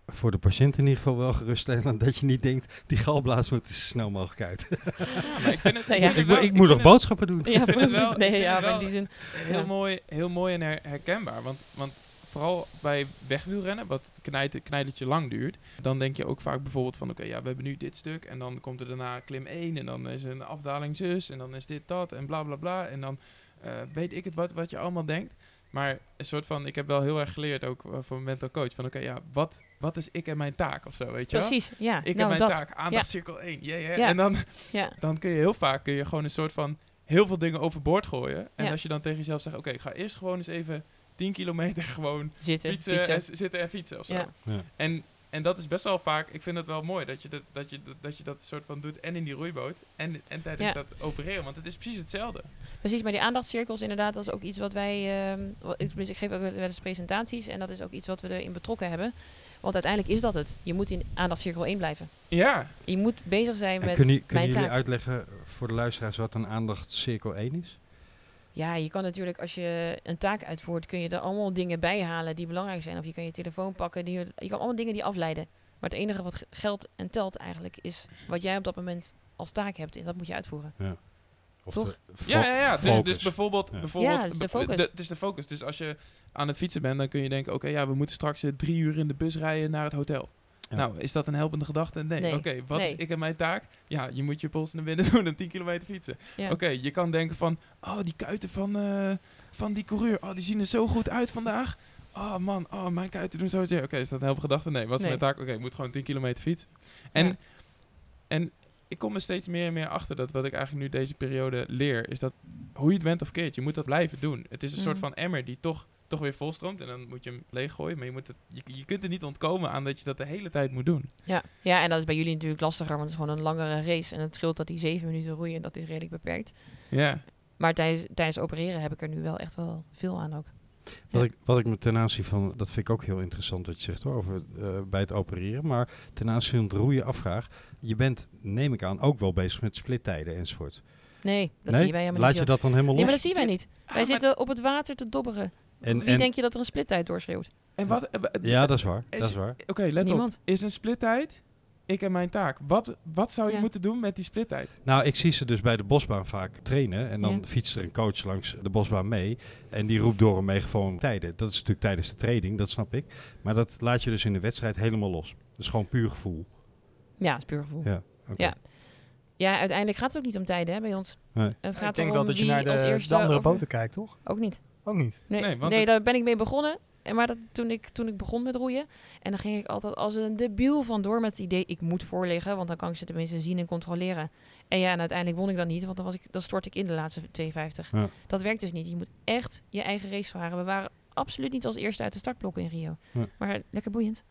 [SPEAKER 1] voor de patiënt in ieder geval wel geruststellend dat je niet denkt, die galblaas moet er zo snel mogelijk uit.
[SPEAKER 3] Ja, maar ik vind het,
[SPEAKER 7] ja.
[SPEAKER 3] ik
[SPEAKER 1] ik, moet-
[SPEAKER 3] wel-
[SPEAKER 1] ik moet nog
[SPEAKER 3] het
[SPEAKER 1] boodschappen doen.
[SPEAKER 7] Ja,
[SPEAKER 3] vind het wel- ik
[SPEAKER 7] nee,
[SPEAKER 3] vind
[SPEAKER 7] ja, maar in die zin...
[SPEAKER 3] heel, mooi, heel mooi en her- herkenbaar. Want, want vooral bij wegwielrennen, wat een knijt, knijtertje lang duurt, dan denk je ook vaak bijvoorbeeld van oké, ja, we hebben nu dit stuk en dan komt er daarna klim 1 en dan is een afdaling zus en dan is dit dat en bla bla bla en dan eh, weet ik het wat, wat je allemaal denkt. Maar een soort van, ik heb wel heel erg geleerd ook eh, van mental coach van oké, ja, wat, wat is ik en mijn taak of zo, weet je wel?
[SPEAKER 7] Precies, ja.
[SPEAKER 3] Ik
[SPEAKER 7] nou,
[SPEAKER 3] heb mijn
[SPEAKER 7] dat.
[SPEAKER 3] taak, aandachtscirkel 1, yeah, yeah.
[SPEAKER 7] Ja.
[SPEAKER 3] En dan,
[SPEAKER 7] Ja.
[SPEAKER 3] dan kun je heel vaak kun je gewoon een soort van heel veel dingen overboord gooien. En
[SPEAKER 7] Ja.
[SPEAKER 3] als je dan tegen jezelf zegt, oké, ik ga eerst gewoon eens even 10 kilometer gewoon
[SPEAKER 7] Zitten,
[SPEAKER 3] fietsen,
[SPEAKER 7] fietsen.
[SPEAKER 3] En, zitten en fietsen of zo.
[SPEAKER 7] Ja.
[SPEAKER 1] Ja.
[SPEAKER 3] En, en dat is best wel vaak, ik vind het wel mooi dat je dat, dat, je, dat, dat je dat soort van doet en in die roeiboot en, en tijdens
[SPEAKER 7] Ja.
[SPEAKER 3] dat opereren. Want het is precies hetzelfde.
[SPEAKER 7] Precies, maar die aandachtscirkels inderdaad, dat is ook iets wat wij... ehm, wat- ik, ik geef ook wel eens presentaties en dat is ook iets wat we erin betrokken hebben. Want uiteindelijk is dat het. Je moet in aandachtscirkel 1 blijven.
[SPEAKER 3] Ja,
[SPEAKER 7] Je moet bezig zijn
[SPEAKER 1] En
[SPEAKER 7] met
[SPEAKER 1] kunnen, kunnen
[SPEAKER 7] mijn
[SPEAKER 1] jullie uitleggen voor de luisteraars wat een aandachtscirkel 1 is?
[SPEAKER 7] Ja, je kan natuurlijk als je een taak uitvoert, kun je er allemaal dingen bij halen die belangrijk zijn. Of je kan je telefoon pakken. Die, je kan allemaal dingen die afleiden. Maar het enige wat ge- geldt en telt eigenlijk is wat jij op dat moment als taak hebt. En dat moet je uitvoeren.
[SPEAKER 1] Of
[SPEAKER 7] Toch?
[SPEAKER 1] de
[SPEAKER 3] ja, ja, ja. Dus, dus bijvoorbeeld,
[SPEAKER 1] Ja.
[SPEAKER 3] bijvoorbeeld
[SPEAKER 7] Ja, het is de
[SPEAKER 3] bev-
[SPEAKER 7] focus.
[SPEAKER 3] het is de focus. Dus als je aan het fietsen bent, dan kun je denken, oké, ja, we moeten straks eh, drie uur in de bus rijden naar het hotel.
[SPEAKER 1] Ja.
[SPEAKER 3] Nou, is dat een helpende gedachte? Nee.
[SPEAKER 7] Nee.
[SPEAKER 3] Oké, wat is ik en mijn taak? Ja, je moet je pols naar binnen doen en 10 kilometer fietsen.
[SPEAKER 7] Ja.
[SPEAKER 3] Oké, je kan denken van, oh, die kuiten van, eh, van die coureur, oh, die zien er zo goed uit vandaag. Oh man, oh, mijn kuiten doen zo zeer. Oké, is dat een helpende gedachte? Nee, wat is
[SPEAKER 7] Nee.
[SPEAKER 3] mijn taak? Oké, ik moet gewoon 10 kilometer fietsen. En,
[SPEAKER 7] Ja.
[SPEAKER 3] en ik kom er steeds meer en meer achter dat wat ik eigenlijk nu deze periode leer, is dat hoe je het went of keert, je moet dat blijven doen. Het is een soort
[SPEAKER 7] Mhm.
[SPEAKER 3] van emmer die toch, toch weer volstroomt en dan moet je hem leeggooien. Maar je, moet het, je, je kunt er niet ontkomen aan dat je dat de hele tijd moet doen.
[SPEAKER 7] Ja. ja, en dat is bij jullie natuurlijk lastiger, want het is gewoon een langere race. En het scheelt dat die zeven minuten roeien, dat is redelijk beperkt.
[SPEAKER 3] Ja.
[SPEAKER 7] Maar tijdens, tijdens opereren heb ik er nu wel echt wel veel aan ook.
[SPEAKER 1] Wat,
[SPEAKER 7] Ja.
[SPEAKER 1] ik, wat ik me ten aanzien van, dat vind ik ook heel interessant wat je zegt hoor, over eh, bij het opereren. Maar ten aanzien van het roeien afvraag, je bent, neem ik aan, ook wel bezig met splittijden enzovoort.
[SPEAKER 7] Nee, dat
[SPEAKER 1] nee?
[SPEAKER 7] zie je wij helemaal
[SPEAKER 1] Laat
[SPEAKER 7] niet.
[SPEAKER 1] je dat dan helemaal
[SPEAKER 7] Nee,
[SPEAKER 1] los?
[SPEAKER 7] maar dat zien wij niet.
[SPEAKER 3] Ah,
[SPEAKER 7] Wij
[SPEAKER 3] maar-
[SPEAKER 7] zitten op het water te dobberen.
[SPEAKER 1] En,
[SPEAKER 7] Wie
[SPEAKER 1] en,
[SPEAKER 7] denk je dat er een splittijd doorschreeuwt?
[SPEAKER 3] En wat... eh, eh,
[SPEAKER 1] ja, dat is waar.
[SPEAKER 3] is-
[SPEAKER 1] dat is waar.
[SPEAKER 3] Oké, let
[SPEAKER 7] Niemand.
[SPEAKER 3] op. Is een splittijd ik en mijn taak. Wat, wat zou je
[SPEAKER 7] Ja.
[SPEAKER 3] moeten doen met die splittijd?
[SPEAKER 1] Nou, ik zie ze dus bij de bosbaan vaak trainen. En dan
[SPEAKER 7] Ja.
[SPEAKER 1] fietst er een coach langs de bosbaan mee. En die roept door een megafoon tijden. Dat is natuurlijk tijdens de training, dat snap ik. Maar dat laat je dus in de wedstrijd helemaal los. Dat is gewoon puur gevoel.
[SPEAKER 7] Ja, het is puur gevoel.
[SPEAKER 1] Ja.
[SPEAKER 7] Ja. Ja, uiteindelijk gaat het ook niet om tijden hè, bij ons.
[SPEAKER 1] Nee.
[SPEAKER 7] Het gaat
[SPEAKER 8] ik denk wel dat je naar de, de andere boten kijkt, toch?
[SPEAKER 7] Ook niet.
[SPEAKER 8] Ook niet.
[SPEAKER 7] Nee,
[SPEAKER 3] Nee,
[SPEAKER 7] nee,
[SPEAKER 3] want het-
[SPEAKER 7] daar ben ik mee begonnen. En maar dat, toen, ik, toen ik begon met roeien. En dan ging ik altijd als een debiel vandoor met het idee... ik moet voorliggen, want dan kan ik ze tenminste zien en controleren. En ja, en uiteindelijk won ik dat niet, want dan, was ik, dan stort ik in de laatste 52.
[SPEAKER 1] Ja.
[SPEAKER 7] Dat werkt dus niet. Je moet echt je eigen race varen. We waren absoluut niet als eerste uit de startblokken in Rio.
[SPEAKER 1] Ja.
[SPEAKER 7] Maar lekker boeiend.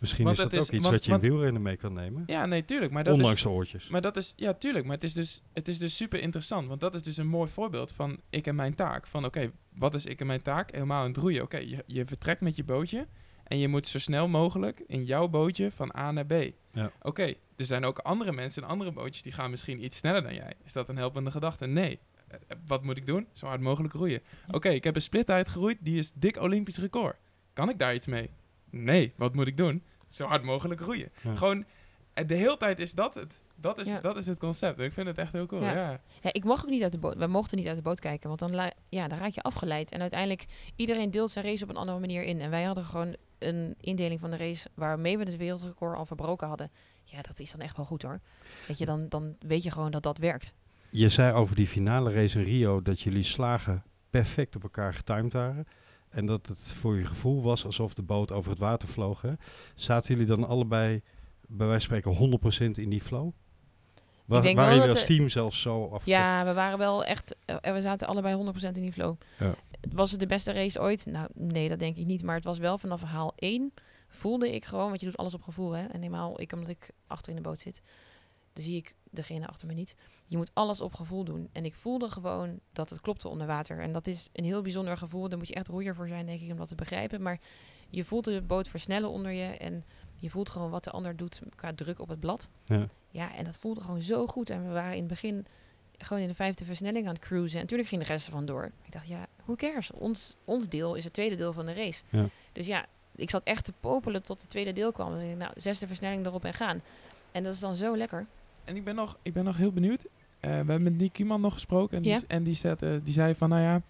[SPEAKER 1] Misschien
[SPEAKER 3] Want
[SPEAKER 1] is dat
[SPEAKER 3] is-
[SPEAKER 1] ook iets
[SPEAKER 3] want-
[SPEAKER 1] wat je in wielrennen mee kan nemen.
[SPEAKER 3] Ja, nee, tuurlijk. Maar dat
[SPEAKER 1] Ondanks
[SPEAKER 3] is,
[SPEAKER 1] de oortjes.
[SPEAKER 3] maar dat is, ja, tuurlijk. Maar het is, dus, het is dus super interessant. Want dat is dus een mooi voorbeeld van ik en mijn taak. Van oké, wat is ik en mijn taak? Helemaal in het roeien. Oké, je, je vertrekt met je bootje. En je moet zo snel mogelijk in jouw bootje van A naar B.
[SPEAKER 1] Ja.
[SPEAKER 3] Oké, er zijn ook andere mensen in andere bootjes die gaan misschien iets sneller dan jij. Is dat een helpende gedachte? Nee. Eh, eh, wat moet ik doen? Zo hard mogelijk roeien. Oké, ik heb een split uitgeroeid. Die is dik Olympisch record. Kan ik daar iets mee? Nee. Wat moet ik doen? Zo hard mogelijk roeien.
[SPEAKER 1] Ja.
[SPEAKER 3] Gewoon, eh, de hele tijd is dat het. Dat is,
[SPEAKER 7] Ja.
[SPEAKER 3] dat is het concept. En ik vind het echt heel cool.
[SPEAKER 7] Ja.
[SPEAKER 3] Ja.
[SPEAKER 7] Ja, ik mag ook niet uit de boot. We mochten niet uit de boot kijken, want dan, ja, dan raak je afgeleid. En uiteindelijk, iedereen deelt zijn race op een andere manier in. En wij hadden gewoon een indeling van de race waarmee we het wereldrecord al verbroken hadden. Ja, dat is dan echt wel goed hoor. Weet je, dan, dan weet je gewoon dat dat werkt.
[SPEAKER 1] Je zei over die finale race in Rio dat jullie slagen perfect op elkaar getimed waren. En dat het voor je gevoel was alsof de boot over het water vloog. Hè? Zaten jullie dan allebei, bij wijze van spreken, 100% in die flow? Wa-
[SPEAKER 7] denk
[SPEAKER 1] waren
[SPEAKER 7] wel
[SPEAKER 1] jullie als team zelfs zo af?
[SPEAKER 7] Ja, we waren wel echt... eh, we zaten allebei 100% in die flow.
[SPEAKER 1] Ja.
[SPEAKER 7] Was het de beste race ooit? Nou, nee, dat denk ik niet. Maar het was wel vanaf haal 1 voelde ik gewoon... Want je doet alles op gevoel, hè. En eenmaal ik, omdat ik achter in de boot zit... Dan zie ik degene achter me niet. Je moet alles op gevoel doen. En ik voelde gewoon dat het klopte onder water. En dat is een heel bijzonder gevoel. Daar moet je echt roeier voor zijn, denk ik, om dat te begrijpen. Maar je voelt de boot versnellen onder je. En je voelt gewoon wat de ander doet qua druk op het blad.
[SPEAKER 1] Ja.
[SPEAKER 7] Ja, en dat voelde gewoon zo goed. En we waren in het begin gewoon in de vijfde versnelling aan het cruisen. En natuurlijk ging de rest ervan door. Ik dacht, ja, who cares? Ons, ons deel is het tweede deel van de race.
[SPEAKER 1] Ja.
[SPEAKER 7] Dus ja, ik zat echt te popelen tot het tweede deel kwam. En ik dacht, nou, zesde versnelling erop en gaan. En dat is dan zo lekker.
[SPEAKER 3] En ik ben nog, ik ben nog heel benieuwd. Eh, we hebben met Nick Kieman nog gesproken. En die, en die, zet, eh, die zei van, nou ja,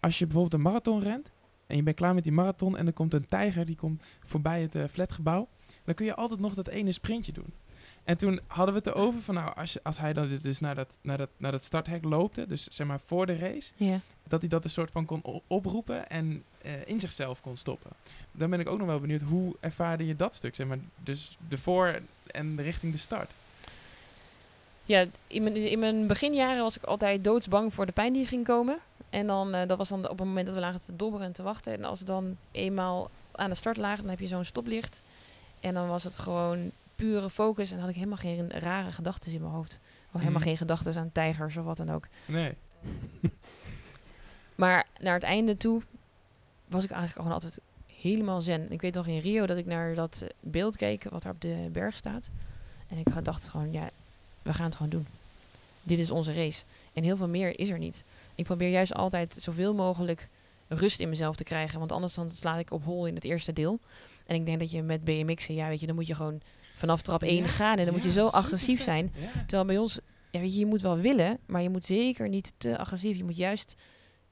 [SPEAKER 3] als je bijvoorbeeld een marathon rent... en je bent klaar met die marathon en er komt een tijger... die komt voorbij het eh, flatgebouw... dan kun je altijd nog dat ene sprintje doen. En toen hadden we het erover van, nou, als, je, als hij dan dus naar dat, naar, dat, naar dat starthek loopte... dus zeg maar voor de race...
[SPEAKER 7] Ja.
[SPEAKER 3] dat hij dat een soort van kon oproepen en in zichzelf kon stoppen. Dan ben ik ook nog wel benieuwd, hoe ervaarde je dat stuk? Zeg maar, dus de voor en richting de start.
[SPEAKER 7] Ja, in mijn, in mijn beginjaren was ik altijd doodsbang voor de pijn die ging komen. En dan, eh, dat was dan op het moment dat we lagen te dobberen en te wachten. En als we dan eenmaal aan de start lagen, dan heb je zo'n stoplicht. En dan was het gewoon pure focus. En dan had ik helemaal geen rare gedachten in mijn hoofd. Of helemaal
[SPEAKER 3] Mhm.
[SPEAKER 7] geen gedachten aan tijgers of wat dan ook.
[SPEAKER 3] Nee.
[SPEAKER 7] Maar naar het einde toe was ik eigenlijk gewoon altijd helemaal zen. Ik weet nog in Rio dat ik naar dat beeld keek wat er op de berg staat. En ik had- dacht gewoon, ja, we gaan het gewoon doen. Dit is onze race. En heel veel meer is er niet. Ik probeer juist altijd zoveel mogelijk rust in mezelf te krijgen. Want anders dan sla ik op hol in het eerste deel. En ik denk dat je met BMX'en, ja weet je, dan moet je gewoon vanaf trap 1
[SPEAKER 3] Ja,
[SPEAKER 7] gaan. En dan moet je zo agressief
[SPEAKER 3] vet.
[SPEAKER 7] zijn.
[SPEAKER 3] Ja.
[SPEAKER 7] Terwijl bij ons, ja, weet je, je moet wel willen, maar je moet zeker niet te agressief. Je moet juist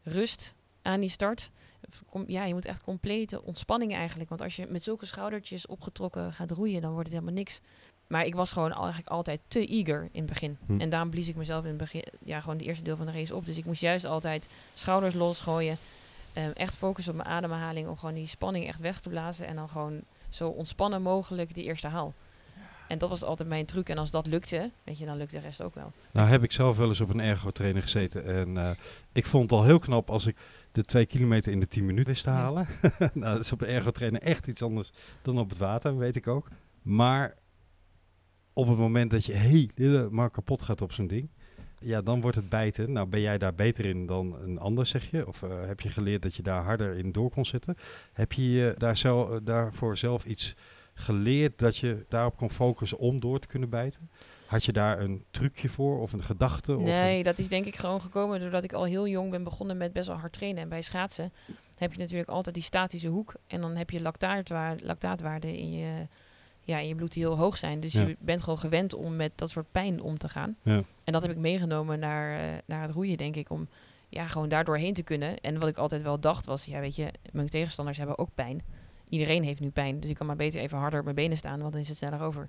[SPEAKER 7] rust aan die start. Ja, je moet echt complete ontspanning eigenlijk. Want als je met zulke schoudertjes opgetrokken gaat roeien, dan wordt het helemaal niks. Maar ik was gewoon eigenlijk altijd te eager in het begin.
[SPEAKER 1] Hm.
[SPEAKER 7] En daarom blies ik mezelf in het begin, ja, gewoon de eerste deel van de race op. Dus ik moest juist altijd schouders losgooien. eh, echt focussen op mijn ademhaling, om gewoon die spanning echt weg te blazen. En dan gewoon zo ontspannen mogelijk die eerste haal. En dat was altijd mijn truc. En als dat lukte, weet je, dan lukt de rest ook wel.
[SPEAKER 1] Nou heb ik zelf wel eens op een ergo-trainer gezeten. En eh, ik vond het al heel knap als ik de twee kilometer in de 10 minuten wist te
[SPEAKER 7] Ja.
[SPEAKER 1] halen. nou, dat is op een ergo-trainer echt iets anders dan op het water, weet ik ook. Maar op het moment dat je helemaal kapot gaat op zo'n ding, ja, dan wordt het bijten. Nou, ben jij daar beter in dan een ander, zeg je? Of eh, heb je geleerd dat je daar harder in door kon zitten? Heb je daar zelf, eh, daarvoor zelf iets geleerd dat je daarop kon focussen om door te kunnen bijten? Had je daar een trucje voor of een gedachte? Een-
[SPEAKER 7] Nee, dat is denk ik gewoon gekomen doordat ik al heel jong ben begonnen met best wel hard trainen. En bij schaatsen heb je natuurlijk altijd die statische hoek. En dan heb je lactaatwaarde, in je, ja, in je bloed die heel hoog zijn. Dus
[SPEAKER 1] Ja.
[SPEAKER 7] je bent gewoon gewend om met dat soort pijn om te gaan.
[SPEAKER 1] Ja.
[SPEAKER 7] En dat heb ik meegenomen naar, eh, naar het roeien, denk ik. Om ja, gewoon daardoor heen te kunnen. En wat ik altijd wel dacht was, ja weet je, mijn tegenstanders hebben ook pijn. Iedereen heeft nu pijn. Dus ik kan maar beter even harder op mijn benen staan, want dan is het sneller over.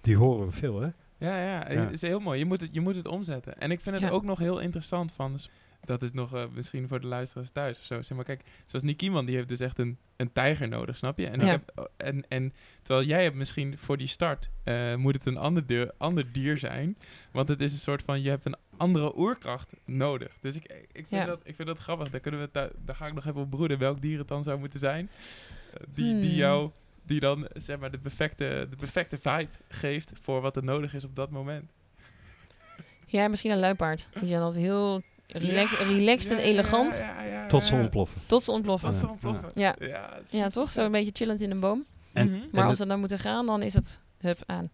[SPEAKER 1] Die horen we veel, hè?
[SPEAKER 3] Ja, ja,
[SPEAKER 1] Ja.
[SPEAKER 3] het is heel mooi. Je moet het, je moet het omzetten. En ik vind het
[SPEAKER 7] Ja.
[SPEAKER 3] ook nog heel interessant van... Dat is nog eh, misschien voor de luisteraars thuis of zo. Zeg maar, kijk, zoals Nick die heeft dus echt een, een tijger nodig, snap je? En, ik heb, en, en terwijl jij hebt misschien voor die start... eh, moet het een ander, dier, ander dier zijn. Want het is een soort van... Je hebt een andere oerkracht nodig. Dus ik, ik, vind,
[SPEAKER 7] Ja.
[SPEAKER 3] dat, ik vind dat grappig. Daar, kunnen we daar ga ik nog even op broeden welk dier het dan zou moeten zijn. Eh, die, die
[SPEAKER 7] Hmm.
[SPEAKER 3] jou... Die dan zeg maar de perfecte, de perfecte vibe geeft voor wat er nodig is op dat moment.
[SPEAKER 7] Ja, misschien een luipaard. Die zijn altijd heel relax, relaxed en elegant.
[SPEAKER 3] Ja, ja, ja,
[SPEAKER 1] Tot ze ontploffen.
[SPEAKER 7] Tot ze ontploffen.
[SPEAKER 3] Tot ze
[SPEAKER 1] Ja.
[SPEAKER 3] ontploffen.
[SPEAKER 7] Ja.
[SPEAKER 3] Ja,
[SPEAKER 7] toch? Zo een beetje chillend in een boom.
[SPEAKER 1] En-
[SPEAKER 3] Mhm.
[SPEAKER 7] Maar als ze dan moeten gaan, dan is het hup aan.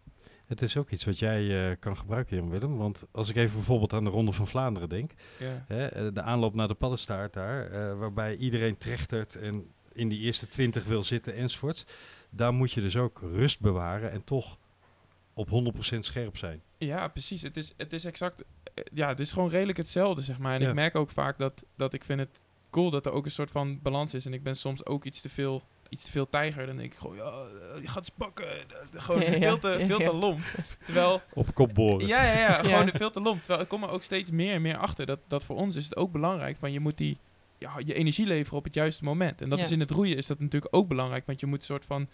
[SPEAKER 1] Het is ook iets wat jij eh, kan gebruiken, Jan Willem. Want als ik even bijvoorbeeld aan de Ronde van Vlaanderen denk.
[SPEAKER 3] Ja.
[SPEAKER 1] Hè, eh, de aanloop naar de paddenstaart daar. eh, waarbij iedereen trechtert en in die eerste twintig wil zitten enzovoorts. Daar moet je dus ook rust bewaren en toch op 100% scherp zijn.
[SPEAKER 3] Ja, precies. Het is, het is exact... Ja, het is gewoon redelijk hetzelfde, zeg maar. En
[SPEAKER 1] Ja.
[SPEAKER 3] ik merk ook vaak dat, dat ik vind het cool dat er ook een soort van balans is. En ik ben soms ook iets te veel, iets te veel tijger. Dan denk ik gewoon, ja, eh, je gaat spakken. Gewoon
[SPEAKER 7] Ja, ja.
[SPEAKER 3] veel te, veel te
[SPEAKER 7] Ja.
[SPEAKER 3] lomp. Terwijl...
[SPEAKER 1] Op kop boren.
[SPEAKER 3] Ja, ja, ja.
[SPEAKER 7] Ja.
[SPEAKER 3] Gewoon veel te lomp. Terwijl ik kom er ook steeds meer en meer achter. Dat, dat voor ons is het ook belangrijk. Van je moet die, ja, je energie leveren op het juiste moment. En dat
[SPEAKER 7] Ja.
[SPEAKER 3] is in het roeien is dat natuurlijk ook belangrijk. Want je moet een soort van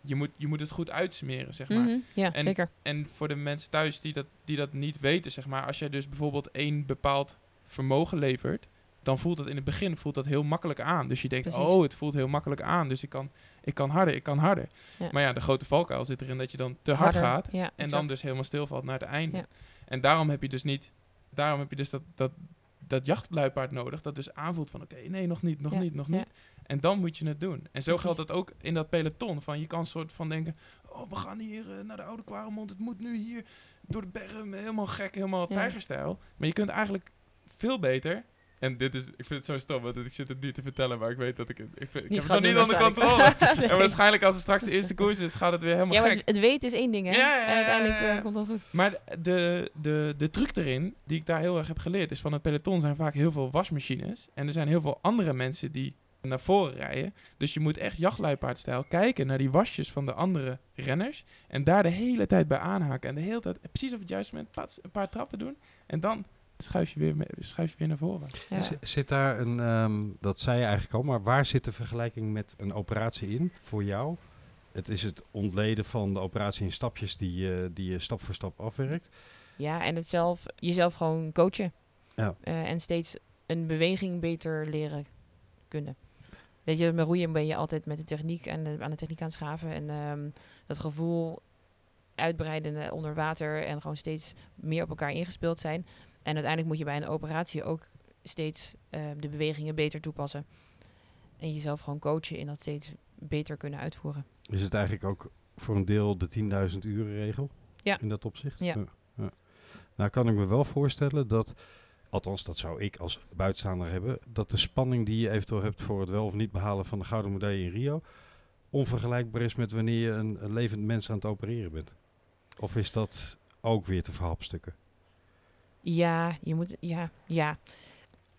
[SPEAKER 3] je moet, je moet het goed uitsmeren, zeg maar.
[SPEAKER 7] Mhm, Ja,
[SPEAKER 3] En-
[SPEAKER 7] zeker.
[SPEAKER 3] En voor de mensen thuis die dat, die dat niet weten, zeg maar, als jij dus bijvoorbeeld één bepaald vermogen levert, dan voelt dat in het begin voelt dat heel makkelijk aan. Dus je denkt,
[SPEAKER 7] Precies.
[SPEAKER 3] oh, het voelt heel makkelijk aan, dus ik kan, ik kan harder, ik kan harder.
[SPEAKER 7] Ja.
[SPEAKER 3] Maar ja, de grote valkuil zit erin dat je dan te hard gaat
[SPEAKER 7] Ja,
[SPEAKER 3] en dan dus helemaal stilvalt naar het einde.
[SPEAKER 7] Ja.
[SPEAKER 3] En daarom heb je dus niet, daarom heb je dus dat, dat, dat jachtluipaard nodig, dat dus aanvoelt van, oké, nee, nog niet, nog
[SPEAKER 7] Ja,
[SPEAKER 3] niet, nog
[SPEAKER 7] ja.
[SPEAKER 3] niet. En dan moet je het doen. En zo geldt dat ook in dat peloton. Van je kan soort van denken, oh, we gaan hier eh, naar de Oude Kwaremond. Het moet nu hier door de bergen, helemaal gek, helemaal
[SPEAKER 7] Ja.
[SPEAKER 3] tijgerstijl. Maar je kunt eigenlijk veel beter... En dit is, ik vind het zo stom, want ik zit het nu te vertellen, maar ik weet dat ik het... Ik, vind, ik heb het nog niet onder controle. En waarschijnlijk als het straks de eerste koers is, gaat het weer helemaal
[SPEAKER 7] Ja,
[SPEAKER 3] gek.
[SPEAKER 7] het- weten is één ding, hè?
[SPEAKER 3] Ja,
[SPEAKER 7] En uiteindelijk eh, komt dat goed.
[SPEAKER 3] Maar de, de, de truc erin, die ik daar heel erg heb geleerd, is van het peloton zijn vaak heel veel wasmachines. En er zijn heel veel andere mensen die naar voren rijden. Dus je moet echt jachtluipaardstijl kijken naar die wasjes van de andere renners. En daar de hele tijd bij aanhaken. En de hele tijd, precies op het juiste moment, pats, een paar trappen doen. En dan schuif je weer, schuif je weer naar voren.
[SPEAKER 7] Ja.
[SPEAKER 1] Zit daar een, ehm, dat zei je eigenlijk al, maar waar zit de vergelijking met een operatie in voor jou? Het is het ontleden van de operatie in stapjes die, je- die je stap voor stap afwerkt.
[SPEAKER 7] Ja, en het zelf, jezelf gewoon coachen.
[SPEAKER 1] Ja.
[SPEAKER 7] Eh, en steeds een beweging beter leren kunnen. Weet je, met roeien ben je altijd met de techniek en de- aan de techniek aan het schaven. En ehm, dat gevoel uitbreiden onder water en gewoon steeds meer op elkaar ingespeeld zijn. En uiteindelijk moet je bij een operatie ook steeds eh, de bewegingen beter toepassen. En jezelf gewoon coachen in dat steeds beter kunnen uitvoeren.
[SPEAKER 1] Is het eigenlijk ook voor een deel de 10.000 uren regel
[SPEAKER 7] Ja.
[SPEAKER 1] in dat opzicht?
[SPEAKER 7] Ja.
[SPEAKER 1] ja. Nou kan ik me wel voorstellen dat, althans dat zou ik als buitenstaander hebben, dat de spanning die je eventueel hebt voor het wel of niet behalen van de gouden medaille in Rio, onvergelijkbaar is met wanneer je een, een levend mens aan het opereren bent. Of is dat ook weer te verhapstukken?
[SPEAKER 7] Ja, je moet. Ja, ja.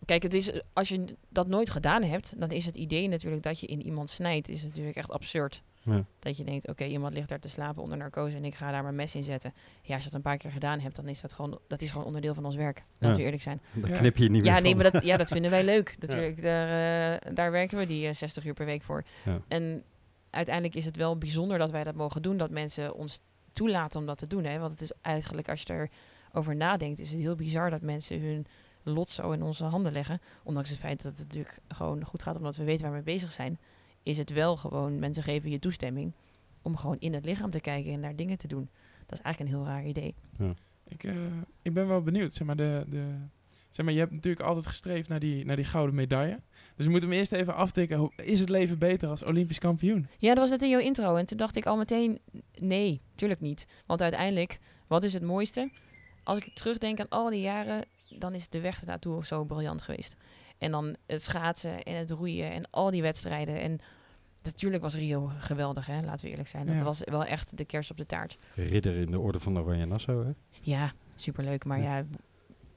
[SPEAKER 7] Kijk, het is, als je dat nooit gedaan hebt, dan is het idee natuurlijk dat je in iemand snijdt, is natuurlijk echt absurd.
[SPEAKER 1] Ja.
[SPEAKER 7] Dat je denkt, oké, iemand ligt daar te slapen onder narcose en ik ga daar mijn mes in zetten. Ja, als je dat een paar keer gedaan hebt, dan is dat gewoon, dat is gewoon onderdeel van ons werk. Laten
[SPEAKER 1] Ja.
[SPEAKER 7] we eerlijk zijn.
[SPEAKER 3] Ja.
[SPEAKER 1] knip je niet
[SPEAKER 7] Ja,
[SPEAKER 1] meer
[SPEAKER 7] nee,
[SPEAKER 1] van.
[SPEAKER 7] maar dat, ja, dat vinden wij leuk. Natuurlijk, daar, eh, daar werken we die eh, 60 uur per week voor.
[SPEAKER 1] Ja.
[SPEAKER 7] En uiteindelijk is het wel bijzonder dat wij dat mogen doen, dat mensen ons toelaten om dat te doen. Hè? Want het is eigenlijk, als je erover nadenkt, is het heel bizar dat mensen hun lot zo in onze handen leggen. Ondanks het feit dat het natuurlijk gewoon goed gaat, omdat we weten waar we mee bezig zijn, is het wel gewoon, mensen geven je toestemming om gewoon in het lichaam te kijken en naar dingen te doen. Dat is eigenlijk een heel raar idee.
[SPEAKER 3] Ik, eh, ik ben wel benieuwd. Zeg maar, de, de, zeg maar, je hebt natuurlijk altijd gestreefd naar die, naar die gouden medaille. Dus we moeten hem eerst even aftikken. Hoe- Is het leven beter als Olympisch kampioen?
[SPEAKER 7] Ja, dat was net in jouw intro. En toen dacht ik al meteen, nee, tuurlijk niet. Want uiteindelijk, wat is het mooiste? Als ik terugdenk aan al die jaren, dan is de weg ernaartoe zo briljant geweest. En dan het schaatsen en het roeien en al die wedstrijden. En natuurlijk was Rio geweldig, hè? laten we eerlijk zijn. Dat
[SPEAKER 3] Ja.
[SPEAKER 7] was wel echt de kerst op de taart.
[SPEAKER 1] Ridder in de orde van Oranje Nassau, hè?
[SPEAKER 7] Ja, superleuk. Maar ja,